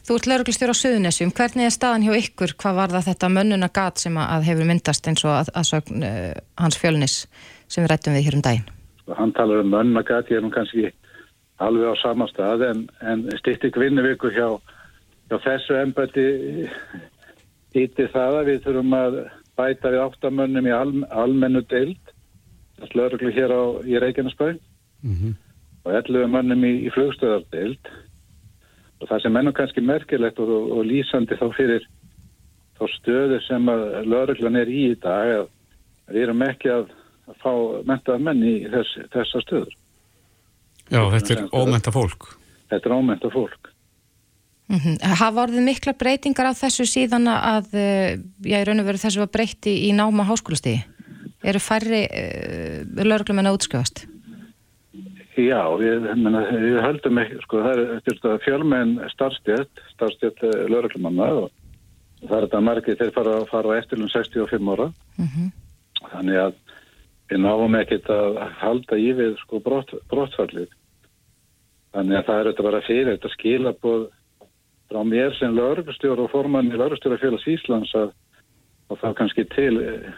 Þú ert lauruglistjór á Suðunessum hvernig er staðan hjá ykkur, hvað var það þetta mönnuna gat sem að hefur myndast eins og að, að sögn uh, hans fjölnis sem við rættum við hér um daginn? Hann talar um mönnuna gat, ég er nú kannski alveg á samastað en, en stýtti kvinnuviku hjá Já, þessu ennbætti hýtti það að við þurfum að bæta við áttamönnum í al, almennu deild, slöruglu hér á, í Reykjanesbæ. Mm -hmm. og 11 mönnum í, í flugstöðardeild og það sem ennum kannski merkilegt og, og, og lýsandi þá fyrir þá stöðu sem að löruglan er í í dag að við erum ekki að, að fá mentað menn í þess, þessa stöður. Já, þetta er ómenta fólk. Þetta er ómenta fólk. Mm -hmm. Hafa orðið mikla breytingar á þessu síðan að, eh, já, í raun og veru þessu var breytti í náma háskólastíði? Eru færri uh, eh, lauruglumenn að útskjöfast? Já, við, menna, við höldum ekki, sko, það er fjölmenn starfstjött, starfstjött eh, lauruglumanna og það er þetta margir þeir fara, fara á eftirlun 65 ára, mm -hmm. þannig að við náum ekkert að halda í við sko brott, brottfallið. Þannig að það er þetta bara fyrir þetta skilabóð frá mér sem laurugstjóru og formann í laurugstjórafélags Íslands að, að það kannski til eh,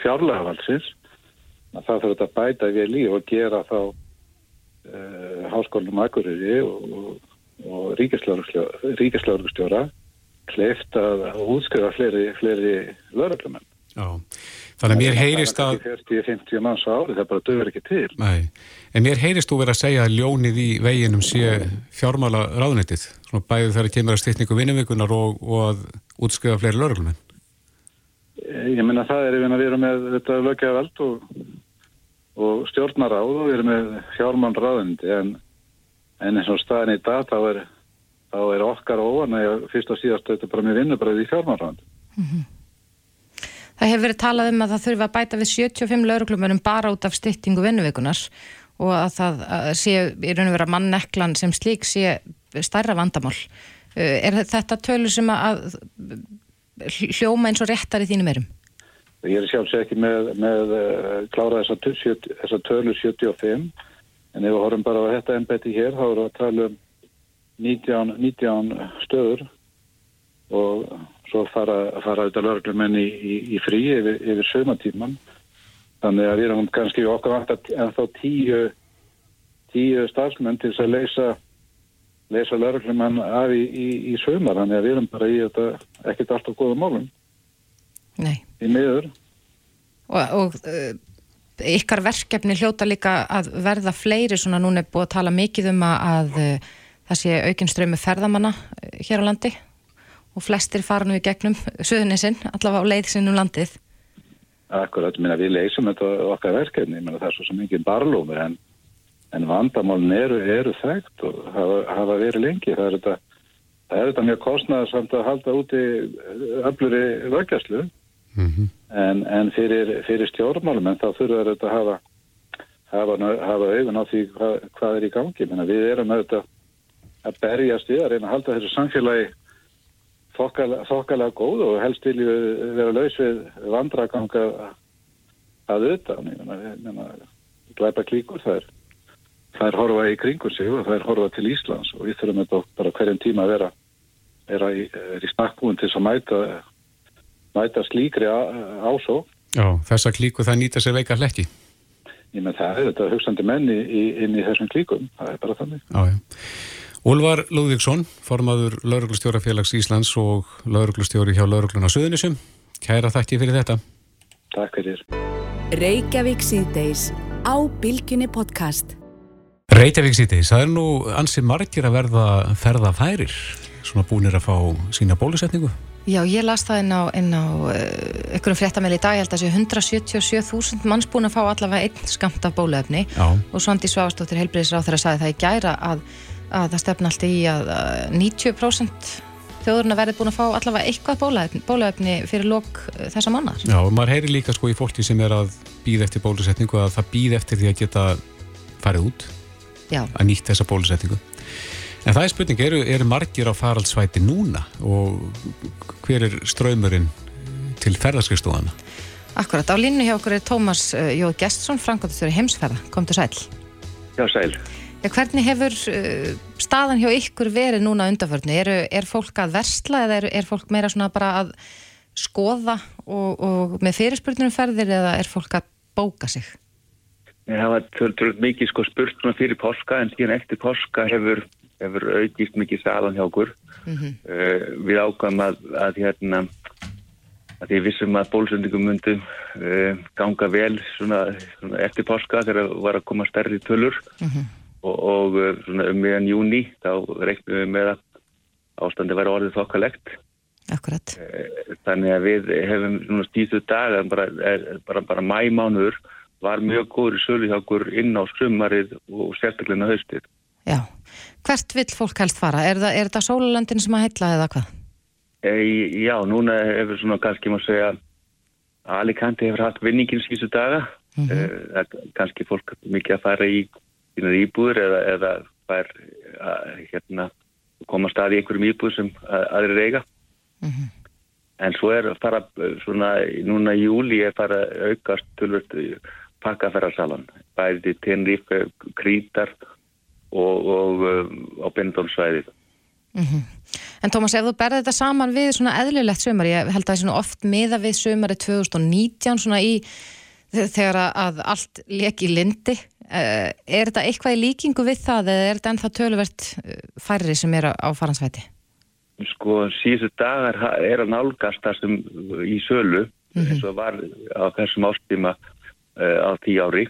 fjárlegavalsins að það þurft að bæta vel í og gera þá uh, háskólum Akureyri og, og, ríkislaurugstjóra kleift að útskrifa fleiri, fleiri lauruglumenn. Já. Þannig að mér heyrist að... Það er 40-50 manns á ári, það bara dögur ekki til. Nei, en mér heyrist þú verið að segja að ljónið í veginum sé fjármála ráðnættið, svona bæðið þar að kemur að styrningu vinnumvikunar og, og að útskrifa fleiri lögurlumenn. Ég menna það er, við erum með þetta lögjavald og, og stjórnaráð og við erum með fjármán ráðnætti, en, en eins og staðin í dag þá er, þá er okkar ofan að fyrst og síðast þetta bara með vinnubræði í fjármán ráðnætti. Mm -hmm. Það hefur verið talað um að það þurfa að bæta við 75 lauruglumunum bara út af styttingu vinnuveikunar og að það að sé í raun og vera manneklan sem slík sé starra vandamál. Uh, er þetta tölur sem að hljóma eins og réttar í þínum erum? Ég er sjálfsög ekki með, með uh, klára þessa tölur 75 en ef við horfum bara á þetta ennbætti hér þá erum við að tala um 19, 19 stöður. Og svo fara, fara auðvitað lörglumenn í, í, í frí yfir, yfir sögmatíman þannig að við erum kannski okkar vant en þá tíu tíu starfsmenn til að leysa leysa lörglumenn af í, í sögmar þannig að við erum bara í þetta ekkert alltaf góða málum. Nei. Í miður og, og uh, ykkar verkefni hljóta líka að verða fleiri svona núna er búið að tala mikið um að, að uh, það sé aukinn strömi ferðamanna uh, hér á landi og flestir fara nú í gegnum söðunisinn, allavega á leið sinnum landið. Akkurat, minna, við leysum þetta okkar verkefni, minna, það er svo sem enginn barlómur en, en vandamálin eru, eru þekkt og hafa, hafa verið lengi. Það er þetta, það er þetta mjög kostnæðarsamt að halda úti öfluri vöggjastlu Mm -hmm. en, en fyrir, fyrir stjórnmálum en þá þurfa þetta að hafa, hafa, hafa auðvun á því hvað, hvað er í gangi. Minna, við erum auðvitað að berjast við að reyna að halda þessu samfélagi þokkalega, þokkalega góð og helst vilju vera laus við vandraganga að utan. Glæpa klíkur það er, það er horfa í kringur sig og það er horfa til Íslands og við þurfum þetta bara hverjum tíma að vera, vera í, í snakkbúin til að mæta, mæta slíkri ásó. Já, þessa klíku það nýta sér veika hlekki. Ég menn það er þetta hugstandi menni í, inn í þessum klíkum, það er bara þannig. Já, já. Úlvar Lúðvíksson, formaður Lauruglustjórafélags Íslands og lauruglustjóri hjá Laurugluna Suðunisum. Kæra þakki fyrir þetta. Takk fyrir. Reykjavík síðdeis á Bilginni podcast. Reykjavík síðdeis, það er nú ansi margir að verða ferða færir, svona búinir að fá sína bólusetningu. Já, ég las það inn á, inn á uh, einhverjum fréttamæli í dag, ég held að þessu 177.000 manns búin að fá allavega einn skamt af bóluefni Já. og Svandi Svavastóttir heilbriðisráð þegar sagði það í gæra að, að það stefna alltaf í að uh, 90% þjóðurinn að verði búin að fá allavega eitthvað bóluefni, bóluefni fyrir lok uh, þessa mannar. Já, og maður heyri líka sko í fólki sem er að býða eftir bólusetningu að það býð eftir því að geta farið út Já, að nýtt þessa bólusetningu. En það er spurning, eru, eru margir á faraldsvæti núna og hver er ströymurinn til ferðarskristóðana? akkurat. Á línu hjá okkur er Tómas uh, Jóð Gestsson, Frankóttur heimsferða. Kom til sæl. Já, sæl. Ja, hvernig hefur uh, staðan hjá ykkur verið núna undanförnu? Er, er fólk að versla eða er, er fólk meira svona bara að skoða og, og með fyrirspurnum ferðir eða er fólk að bóka sig? Það var mikið sko spurt svona fyrir páska en síðan eftir páska hefur, hefur aukist mikið salan hjá okkur. Mm Uh, við ákvæmum að, að hérna að því vissum að bólusendingum myndu uh, ganga vel svona, svona eftir páska þegar var að koma stærri tölur og, og uh, svona um meðan júni þá reiknum við með að ástandi væri orðið þokkalegt. Akkurat. Þannig að við hefum svona stíðu dagar, bara, bara, bara mæmánuður var mjög góður sölu hjá okkur inn á sumarið og sérstaklega haustið. Já. Hvert vill fólk helst fara? Er, það, er þetta sólalöndin sem að heilla eða hvað? E, já, núna hefur svona kannski maður segja Alicante hefur hatt vinningin síðustu daga. Mm -hmm. kannski fólk mikið að fara í íbúður eða, eða fær að hérna, koma stað í einhverjum íbúður sem að, aðrir eiga. En svo er að fara eh, svona núna í júli er fara aukast tölvöld pakkaferðarsalan. Bæði Tenerife, Krítar og, og uh, á Bendónsvæðið. En Tómas, ef þú berði þetta saman við svona eðlilegt sömar, ég held að það er oft miða við sömari 2019 svona í þegar að- allt leki í lindi, uh, er þetta eitthvað í líkingu við það eða er þetta ennþá töluvert eh, færri sem er á, faransvæti? Sko síðustu dagar er að nálgast það sem í sölu eins og var á þessum ástíma uh, á tí ári.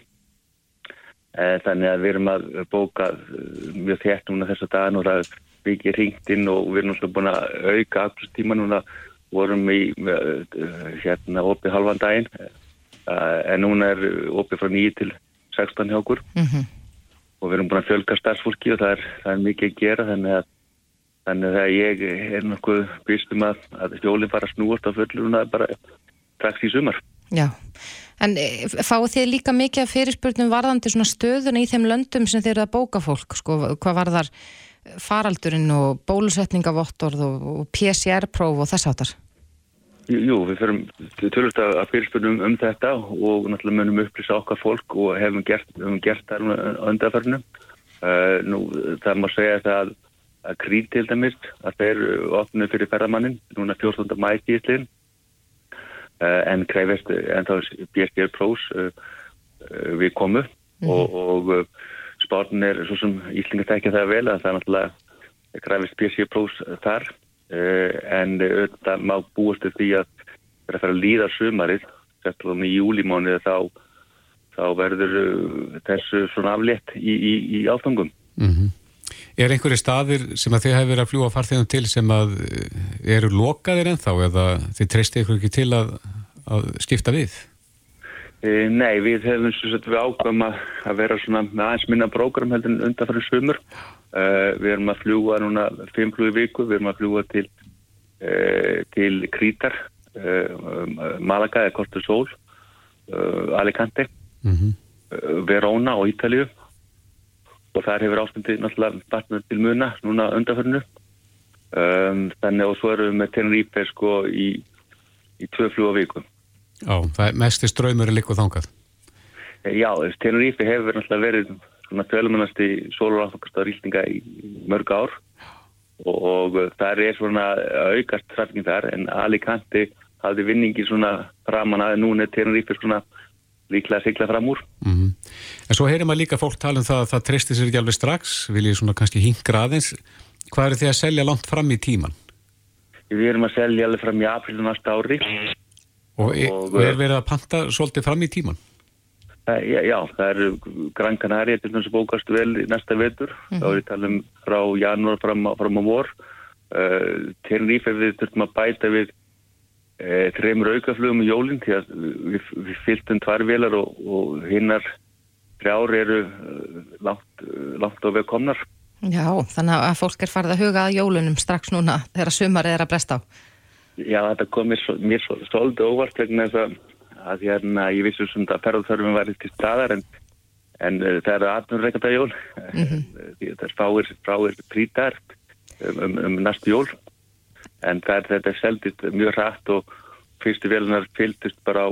Uh, þannig að við erum að bóka uh, mjög þétt núna þessa dagar og það er mikið ringt inn og við erum náttúrulega búin að auka afstíma núna. Vorum í uh, hérna opið halvan daginn. En núna er opið frá 9 til 16 hjá okkur. Mm og við erum búin að fjölga starfsfólki og það er, það er mikið að gera þannig að, þannig að ég er nokkuð býstum að, að hjólinn fara að snúast á fulluruna bara strax í sumar. Já, en eh, fáið þið líka mikið af fyrirspurnum varðandi svona stöðuna í þeim löndum sem þið eru að bóka fólk, sko, hvað varðar faraldurinn og bólusetningavottorð og, og PCR-próf og þess áttar? Jú, jú, við förum tölvist að að fyrirspurnum um þetta og náttúrulega munum upplýsa okkar fólk og hefum gert, hefum gert þar á undarförnum. Uh, nú, það má segja það að, að krít til dæmis, að þeir opnu fyrir ferðamannin, núna 14. mæti í slinn, uh, en krefist ennþá BSG Pros uh, uh, við komu. Og, og uh, spárn er svo sem Íslingar tekja það vel að það er náttúrulega krefist BSG Pros þar. Uh, en auðvitað má búast til því að það er að fara að líða sumarið, settlum í júlimáni þá, þá verður uh, þessu svona aflétt í, í, í áfangum. Mm Er einhverju staðir sem að þið hefur verið að fljúa farþegum til sem að eh, eru lokaðir ennþá eða þið treystið ykkur ekki til að, að skipta við? E, nei, við hefum við ákvæm að, að vera svona með aðeins minna prógram heldur en undanfæri svömmur. Uh, við erum að fljúa núna fimm flúi viku, við erum að fljúa til, uh, til Krítar, Malaga eða Kortur Sól, Alicante, Mhm. Verona og Ítalíu og þar hefur ástundið náttúrulega batnað til muna núna undanfærinu. Um, þannig og svo erum við með Tenerife sko í, í tvö fljúa viku. Já, það er mestir ströymur líkuð þangað. Já, Tenerife hefur náttúrulega verið svona tölumennast í sólurafnokastar rýstinga í mörg ár og, og það er svona aukast trafning þar en Alicante hafði vinningi svona framan að núna er Tenerife svona líklega að sigla fram úr. Mm En svo heyrir maður líka fólk tala um það að það treystir sér ekki alveg strax, vil ég svona kannski hingra aðeins. Hvað eru þið að selja langt fram í tíman? Við erum að selja alveg fram í april næsta ári. Og, e- Og, og er verið að panta svolítið fram í tíman? Það, já, já, það eru Gran Canaria til þess að bókast vel næsta vetur. Þá er ég tala um frá janúar fram, fram á vor. Uh, Tenerife við þurfum að bæta við uh, þreymur aukaflugum í jólinn því að við, við fylgtum tvær velar og, og hinnar þrjár eru uh, langt, uh, langt á veg komnar. Já, þannig að fólk er farið að huga að jólunum strax núna þegar sumarið er að bresta á. Já, þetta kom mér, mér svo- svolítið óvart vegna þess að, að hérna, ég vissi sem að ferðarþörfum væri til staðar en, en það eru atvinnurreikanda jól því það er fáir, fáir prítar um, um, um næstu jól en það er þetta seldist mjög hratt og fyrstu velunar fylgdist bara á,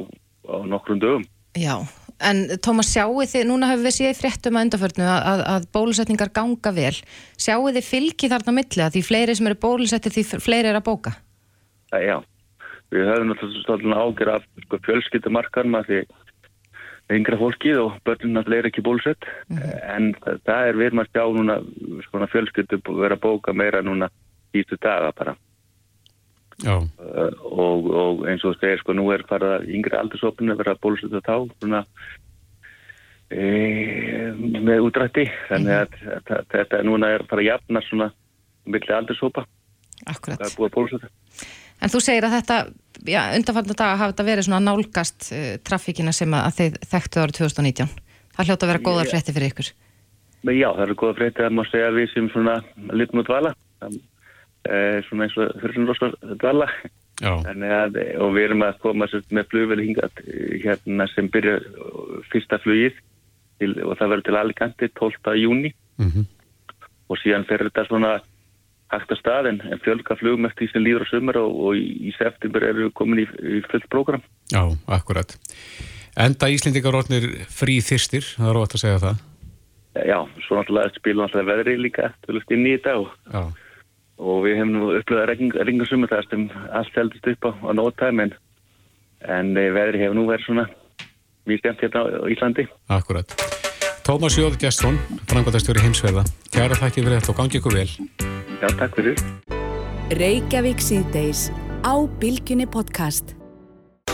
á nokkrum dögum. Já, en Tómas, sjáu þið, núna hefur við séð í fréttum að undarförnu að, að, bólusetningar ganga vel. Sjáu þið fylgi þarna milli að því fleiri sem eru bólusettir því fleiri er að bóka? Það, já, við höfum náttúrulega ágjör af sko, fjölskyldumarkarma því yngra fólkið og börnum náttúrulega er ekki bólusett en það, það er við erum að sjá núna fjölskyldu vera að bóka meira núna ístu daga bara. Uh, og, og eins og segir sko nú er bara yngri aldursopin að vera bólusett þá svona e, með útrætti þannig að, að, að þetta núna er bara jafna svona milli aldursopa Akkurat. það er búið að bólusetta En þú segir að þetta, já, undanfarnar daga hafa þetta verið svona nálgast uh, trafíkina sem að, þið þekktu árið 2019. Það hljóta að vera góðar Já. frétti fyrir ykkur. Já, það eru góða frétti að maður segja að við sem svona litum út dvala e, svona eins og að, og við erum að koma með flugveli hingað eh, hérna sem byrja eh, fyrsta flugið til, og það verður til Alicante 12. júni Mhm. og síðan fer þetta svona hægt að stað en, fjölga flugum eftir því sem líður á sumar og, og í, september eru við komin í, í fullt prógram. Já, akkurat. Enda Íslendingar orðnir frí þyrstir, það er ótt að segja það. Já, svo náttúrulega spilum náttúrulega veðri líka tölust inn í þetta og. Og við hefum nú upplöðað ringasumur það sem allt heldist upp á, á nótæm en, en eh, veðri hefur nú verið svona mjög stemt hérna á Íslandi. Akkurat. Tómas Jóð Gjestsson, frangvandastjóri heimsverða. Kjæra þakki fyrir þetta og gangi ykkur vel. Já, takk fyrir. Reykjavík síðdeis á Bilginni podcast.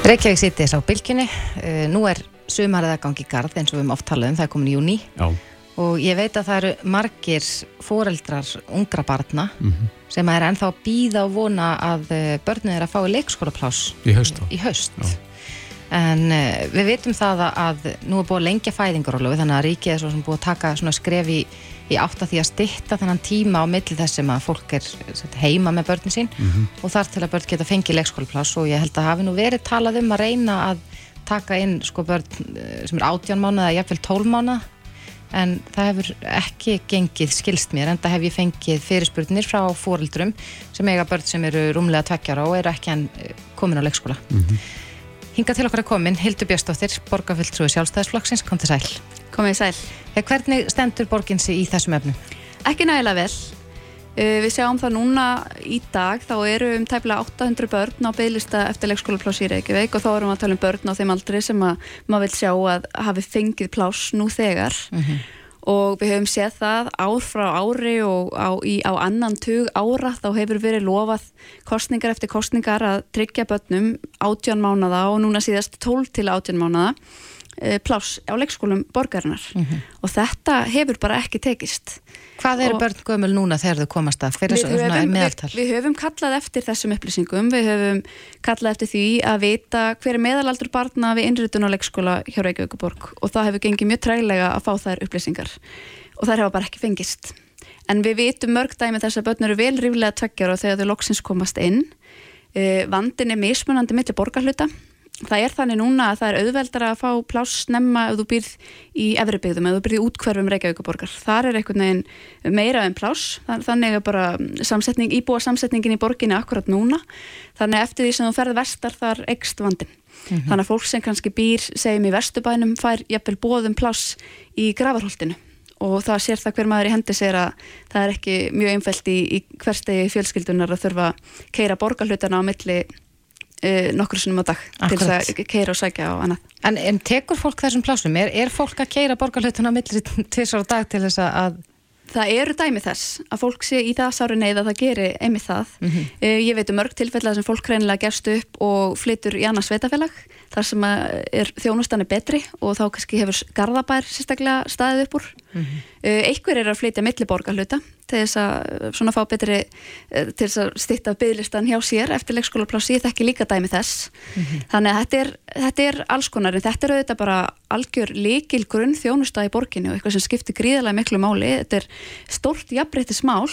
Reykjavík sittis á bylginni. Uh, nú er sumarið að gangi í garð eins og við höfum oft talað um, það er komin í júni. Já. Og ég veit að það eru margir foreldrar ungra barna Mhm. sem er ennþá að býða og vona að uh, börnum er að fá leikskólapláss Í haust í haust. En uh, við vitum það að, að nú er búið að lengja fæðingarólu þannig að ríkið er svo sem búið að taka skref í, í átt að því að stytta þennan tíma á milli þess sem að fólk er sagt, heima með börnin sín og þar til að börn geta fengið leikskólapláss og ég held að hafi nú verið talað um að reyna að taka inn sko börn eh, sem er 18 mánuð eða jafnvel 12 mánuð en það hefur ekki gengið skilst mér en það hef ég fengið fyrirspurnir frá fóreldrum sem eiga börn sem eru rúmlega tveggjara og eru ekki enn eh, komin á leikskóla Hinga til okkar er komin Hildur Björnsdóttir, borgarfulltrúi sjálfstæðisflokksins, kom til sæl. Komið sæl. Hvernig stendur borgin sig í þessum efnum? Ekki nægilega vel. Uh, við sjáum það núna í dag, þá eru um tæplega 800 börn á bygglista eftir leikskólapláss í Reykjavík og þá erum við að tala um börn á þeim aldri sem að maður vil sjá að hafi fengið pláss nú þegar. Og við höfum séð það ár frá ári og á, í, á annan tug ára þá hefur verið lofað kostningar eftir kostningar að tryggja börnum 18 mánada og núna síðast 12 til 18 mánada pláss á leikskólum borgarinnar og þetta hefur bara ekki tekist Hvað eru börn gömul núna þegar þau komast að? Svo- svona höfum, við, meðaltal? við höfum kallað eftir þessum upplýsingum, við höfum kallað eftir því að vita hver er meðalaldur barna við innritun á leikskóla hjá Reykjavíkuborg og það hefur gengið mjög trælega að fá þær upplýsingar og þær hafa bara ekki fengist. En við vitum mörg dæmi þess að börn eru vel ríflega tveggjara og þegar þau loksins komast inn. Uh, vandin er mismunandi milli borgarhluta. Það er þannig núna að það er auðveldara að fá pláss snemma ef þú býrð í efribyggðum, ef þú býrð í útkverfum Reykjavíkuborgar. Þar er einhvern veginn meira en pláss, Þa- þannig er bara samsetning, íbúa samsetningin í borginni akkurat núna. Þannig að eftir því sem þú ferð vestar þar ekst vandin. Þannig að fólk sem kannski býr, segjum í vestubænum, fær jafnvel bóðum pláss í gravarholtinu og það sér það hver maður í hendi sér að það er ekki mjög einfælt í, í nokkur sinnum á dag til Akkurat. þess að keira og sækja á annað. En, en tekur fólk þessum plásum? Er, er fólk að keira borgarhlutuna millir tvisar á dag til þess að Það eru dæmi þess að fólk sé í það sári neyð að það geri einmitt það. Mhm. Uh, ég veit um mörg tilfella sem fólk reynilega gefst upp og flytur í annars sveitafélag þar sem er þjónustan er betri og þá kannski hefur Garðabær sérstaklega staðið upp úr. Mhm. Uh, einhver er að flytja milli borgarhluta til þess að uh, svona fá betri uh, til þess að stytta bygglistan hjá sér eftir leikskólaplási, ég þekki líka dæmi þess þannig að þetta er, þetta er alls konar en þetta er auðvitað bara algjör líkil grunn þjónusta í borginni og eitthvað sem skiptir gríðarlega miklu máli, þetta er stórt jafnbreytismál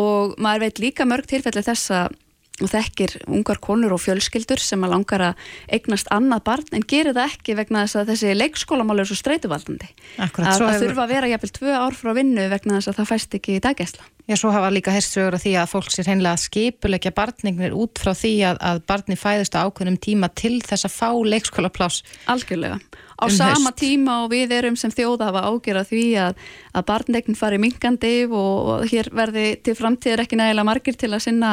og maður veit líka mörg tilfelli þess að og þekkir ungar konur og fjölskyldur sem að langar að eignast annað barn en gerir það ekki vegna þess að þessi leikskólamál er svo streituvaldandi Akkurat, að það hefur- þurfa að vera jafnvel tvö ár frá vinnu vegna þess að það fæst ekki í daggæsla Já, svo hafa líka heyrst sögur af því að fólk sér hreinlega að skipulegja barningnir út frá því að, að barni fæðist á ákveðnum tíma til þess að fá leikskólaplás. Algjörlega. Á Um sama haust. tíma og við erum sem þjóða hafa ágjörða því að, að barnegn fari minkandi og, og hér verði til framtíðar ekki nægilega margir til að sinna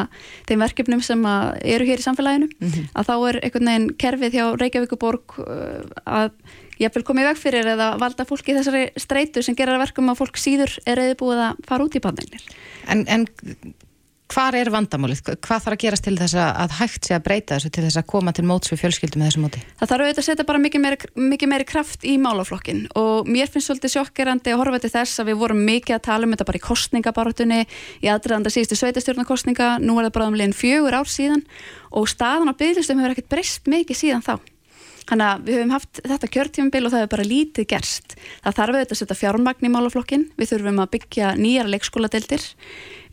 þeim verkefnum sem eru hér í samfélaginu að þá er einhvern veginn kerfið hjá Reykjavíkuborg uh, að jafnvel komið veg fyrir eða valda fólki þessari streitu sem gerir að verkum að fólk síður er eða búið að fara út í barnegnir. En, en hvar er vandamálið? Hvað þarf að gerast til þess að, hægt sé að breyta þessu til þess að koma til móts við fjölskyldum með þessu móti? Það þarf auðvitað að setja bara mikið meiri, mikið meiri kraft í málaflokkin og mér finnst svolítið sjokkerandi að horfa til þess að við vorum mikið að tala um þetta bara í kostningabarátunni í aðræðanda síðustu sveitastjórnarkostninga, nú er það bara um liðin fjögur ár síðan og staðan á byggðlistum hefur ekkert breyst mikið síðan þá. Þannig að við höfum haft þetta kjörtífumbil og það hefur bara lítið gerst. Það þarf auðvitað að setja fjármagn í málaflokkin, við þurfum að byggja nýjar leikskóladeildir.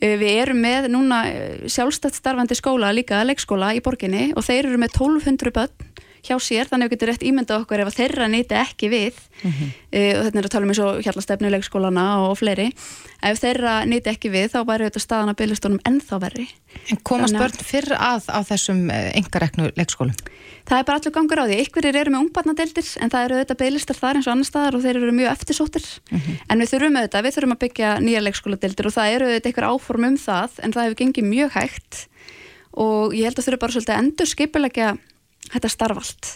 Uh, Við erum með núna uh, sjálfstætt starfandi skóla, líka leikskóla í borginni og þeir eru með 1200 börn hjá sér, þannig að við getum rétt ímyndað okkur ef þeirra nýti ekki við uh, og þetta er að tala um eins og hjallastefnu leikskólana og fleiri. Ef þeirra nýti ekki við þá væri auðvitað staðan að byrjastónum ennþá verri. En komast börn fyrr að á þessum engareknu leikskólum? Það er bara allur gangur á því. Ykkurir eru með ungbarnadeildir en það eru auðvitað beilistar þar eins og annar staðar og þeir eru mjög eftirsóttir. En við þurfum auðvitað, við þurfum að byggja nýja leikskóladeildir og það eru auðvitað einhver áform um það en það hefur gengið mjög hægt og ég held að þurfum bara svolítið að endur skipilegja þetta starfalt.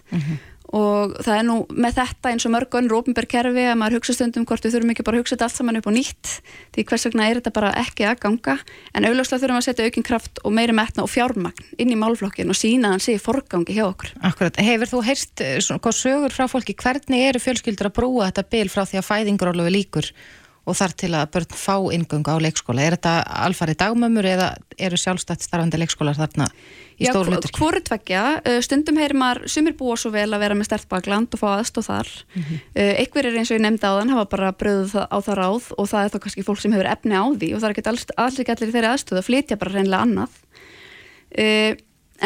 Og það er nú með þetta eins og mörg önnur ópenbær kerfi að maður hugsa stundum hvort við þurfum ekki bara að hugsa þetta allt saman upp á nýtt því hvers vegna er þetta bara ekki að ganga en augljóslega þurfum að setja aukinn kraft og meiri metna og fjármagn inn í málflokkin og sína hann sé í forgangi hjá okkur. Akkurat, hefur þú heyrst eh, svona, hvað sögur frá fólki, hvernig eru fjölskyldur að brúa þetta bil frá því að fæðingarólufi líkur og þar til að börn fá inngöngu á leikskóla? Er þetta alfarið dagmömmur eða eru sjálfstætt starfandi leikskólar þarna í Já, stóru hlutur? hvoru tveggja, uh, stundum heyrir maður sumir búa svo vel að vera með stert bakland og fá aðstóð þar mm einhver er eins og ég nefndi á þann hafa bara bröðuð á það ráð og það er þá kannski fólk sem hefur efni á því og það er ekki alls, alls ekki allir í þeirri aðstöð að flytja bara reynlega annað uh,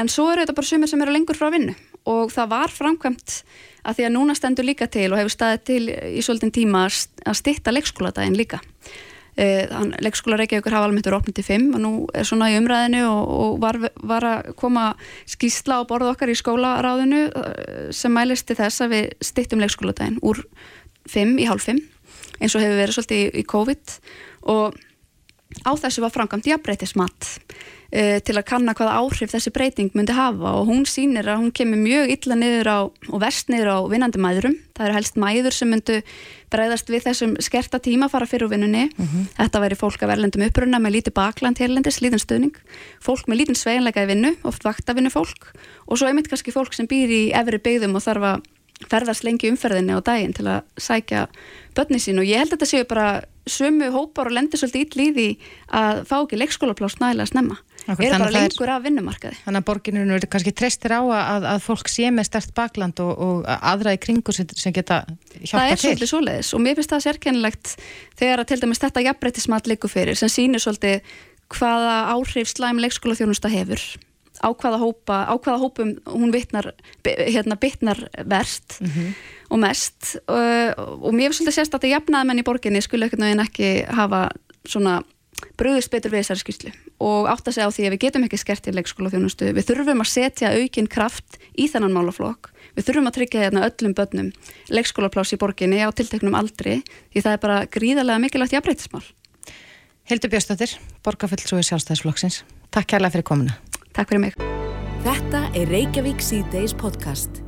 en svo eru þetta bara sumir sem eru lengur frá vinnu og það var framkvæmt að því að núna stendur líka til og hefur staðið til í svolítinn tíma að st- að stitta leikskóladaginn líka. Uh, leikskóla Reykjavíkur hafa almennt verið opnið til 5 og nú er svona í umræðinu og, og var, var að koma skýsla á borð okkar í skólaráðinu uh, sem mælist til þess að við stittum leikskóladaginn úr 5 í hálf 5 eins og hefur verið svolítið í, í COVID. Og á þessu var framkvæmt jafnbreytismat uh, til að kanna hvaða áhrif þessi breyting myndi hafa. Og hún sýnir að hún kemur mjög illa niður á og verst niður á vinnandi mæðurum það eru helst mæður sem myndu bregðast við þessum skerta tíma fara fyrir vinnunni. Þetta væri fólk af erlendum uppruna með lítið bakland hérlendis, lítinn stuðning. Fólk með lítinn sveginleika í vinnu, oft vaktavinnu fólk og svo einmitt kannski fólk sem býr í efri byggðum og þarf að ferðast lengi umferðinni á daginn til að sækja börni sín. Og ég held að þetta séu bara sömu hópar og lendir svolítið í líði að fá ekki leikskólapláss nægilega snemma Akkur, er bara það er- lengur af vinnumarkaði. Þannig að borginu verður kannski treystir á að, að fólk sé með stert bakland og, og aðra í kringu sem, sem geta það hjálpa er til. svolítið svoleiðis og mér finnst það sérkennilegt þegar að til dæmis þetta jafnbreytismat liggur fyrir sem sýnir svolítið hvaða áhrif slæm leikskólaþjónusta hefur á hvaða, hópa, á hvaða hópum hún bitnar, hérna, bitnar verst og mest. Og, og mér finnst svolítið sérst að þetta jafnaðmenn í borginni skulle ekkert náðin ekki hafa svona brugðist betur við þessari skýrslu og átt að segja á því að við getum ekki skert í leikskólaþjónustu, við þurfum að setja aukinn kraft í þennan málaflokk við þurfum að tryggja hérna öllum börnum leikskólapláss í borginni á tilteknum aldri því það er bara gríðarlega mikilvægt jafnbreytismál. Hildur Björnstóttir, borgarfullsúi sjálfstæðisflokksins. Takk kærlega fyrir komuna. Takk fyrir mig. Þetta er Reykjavík C-Days podcast.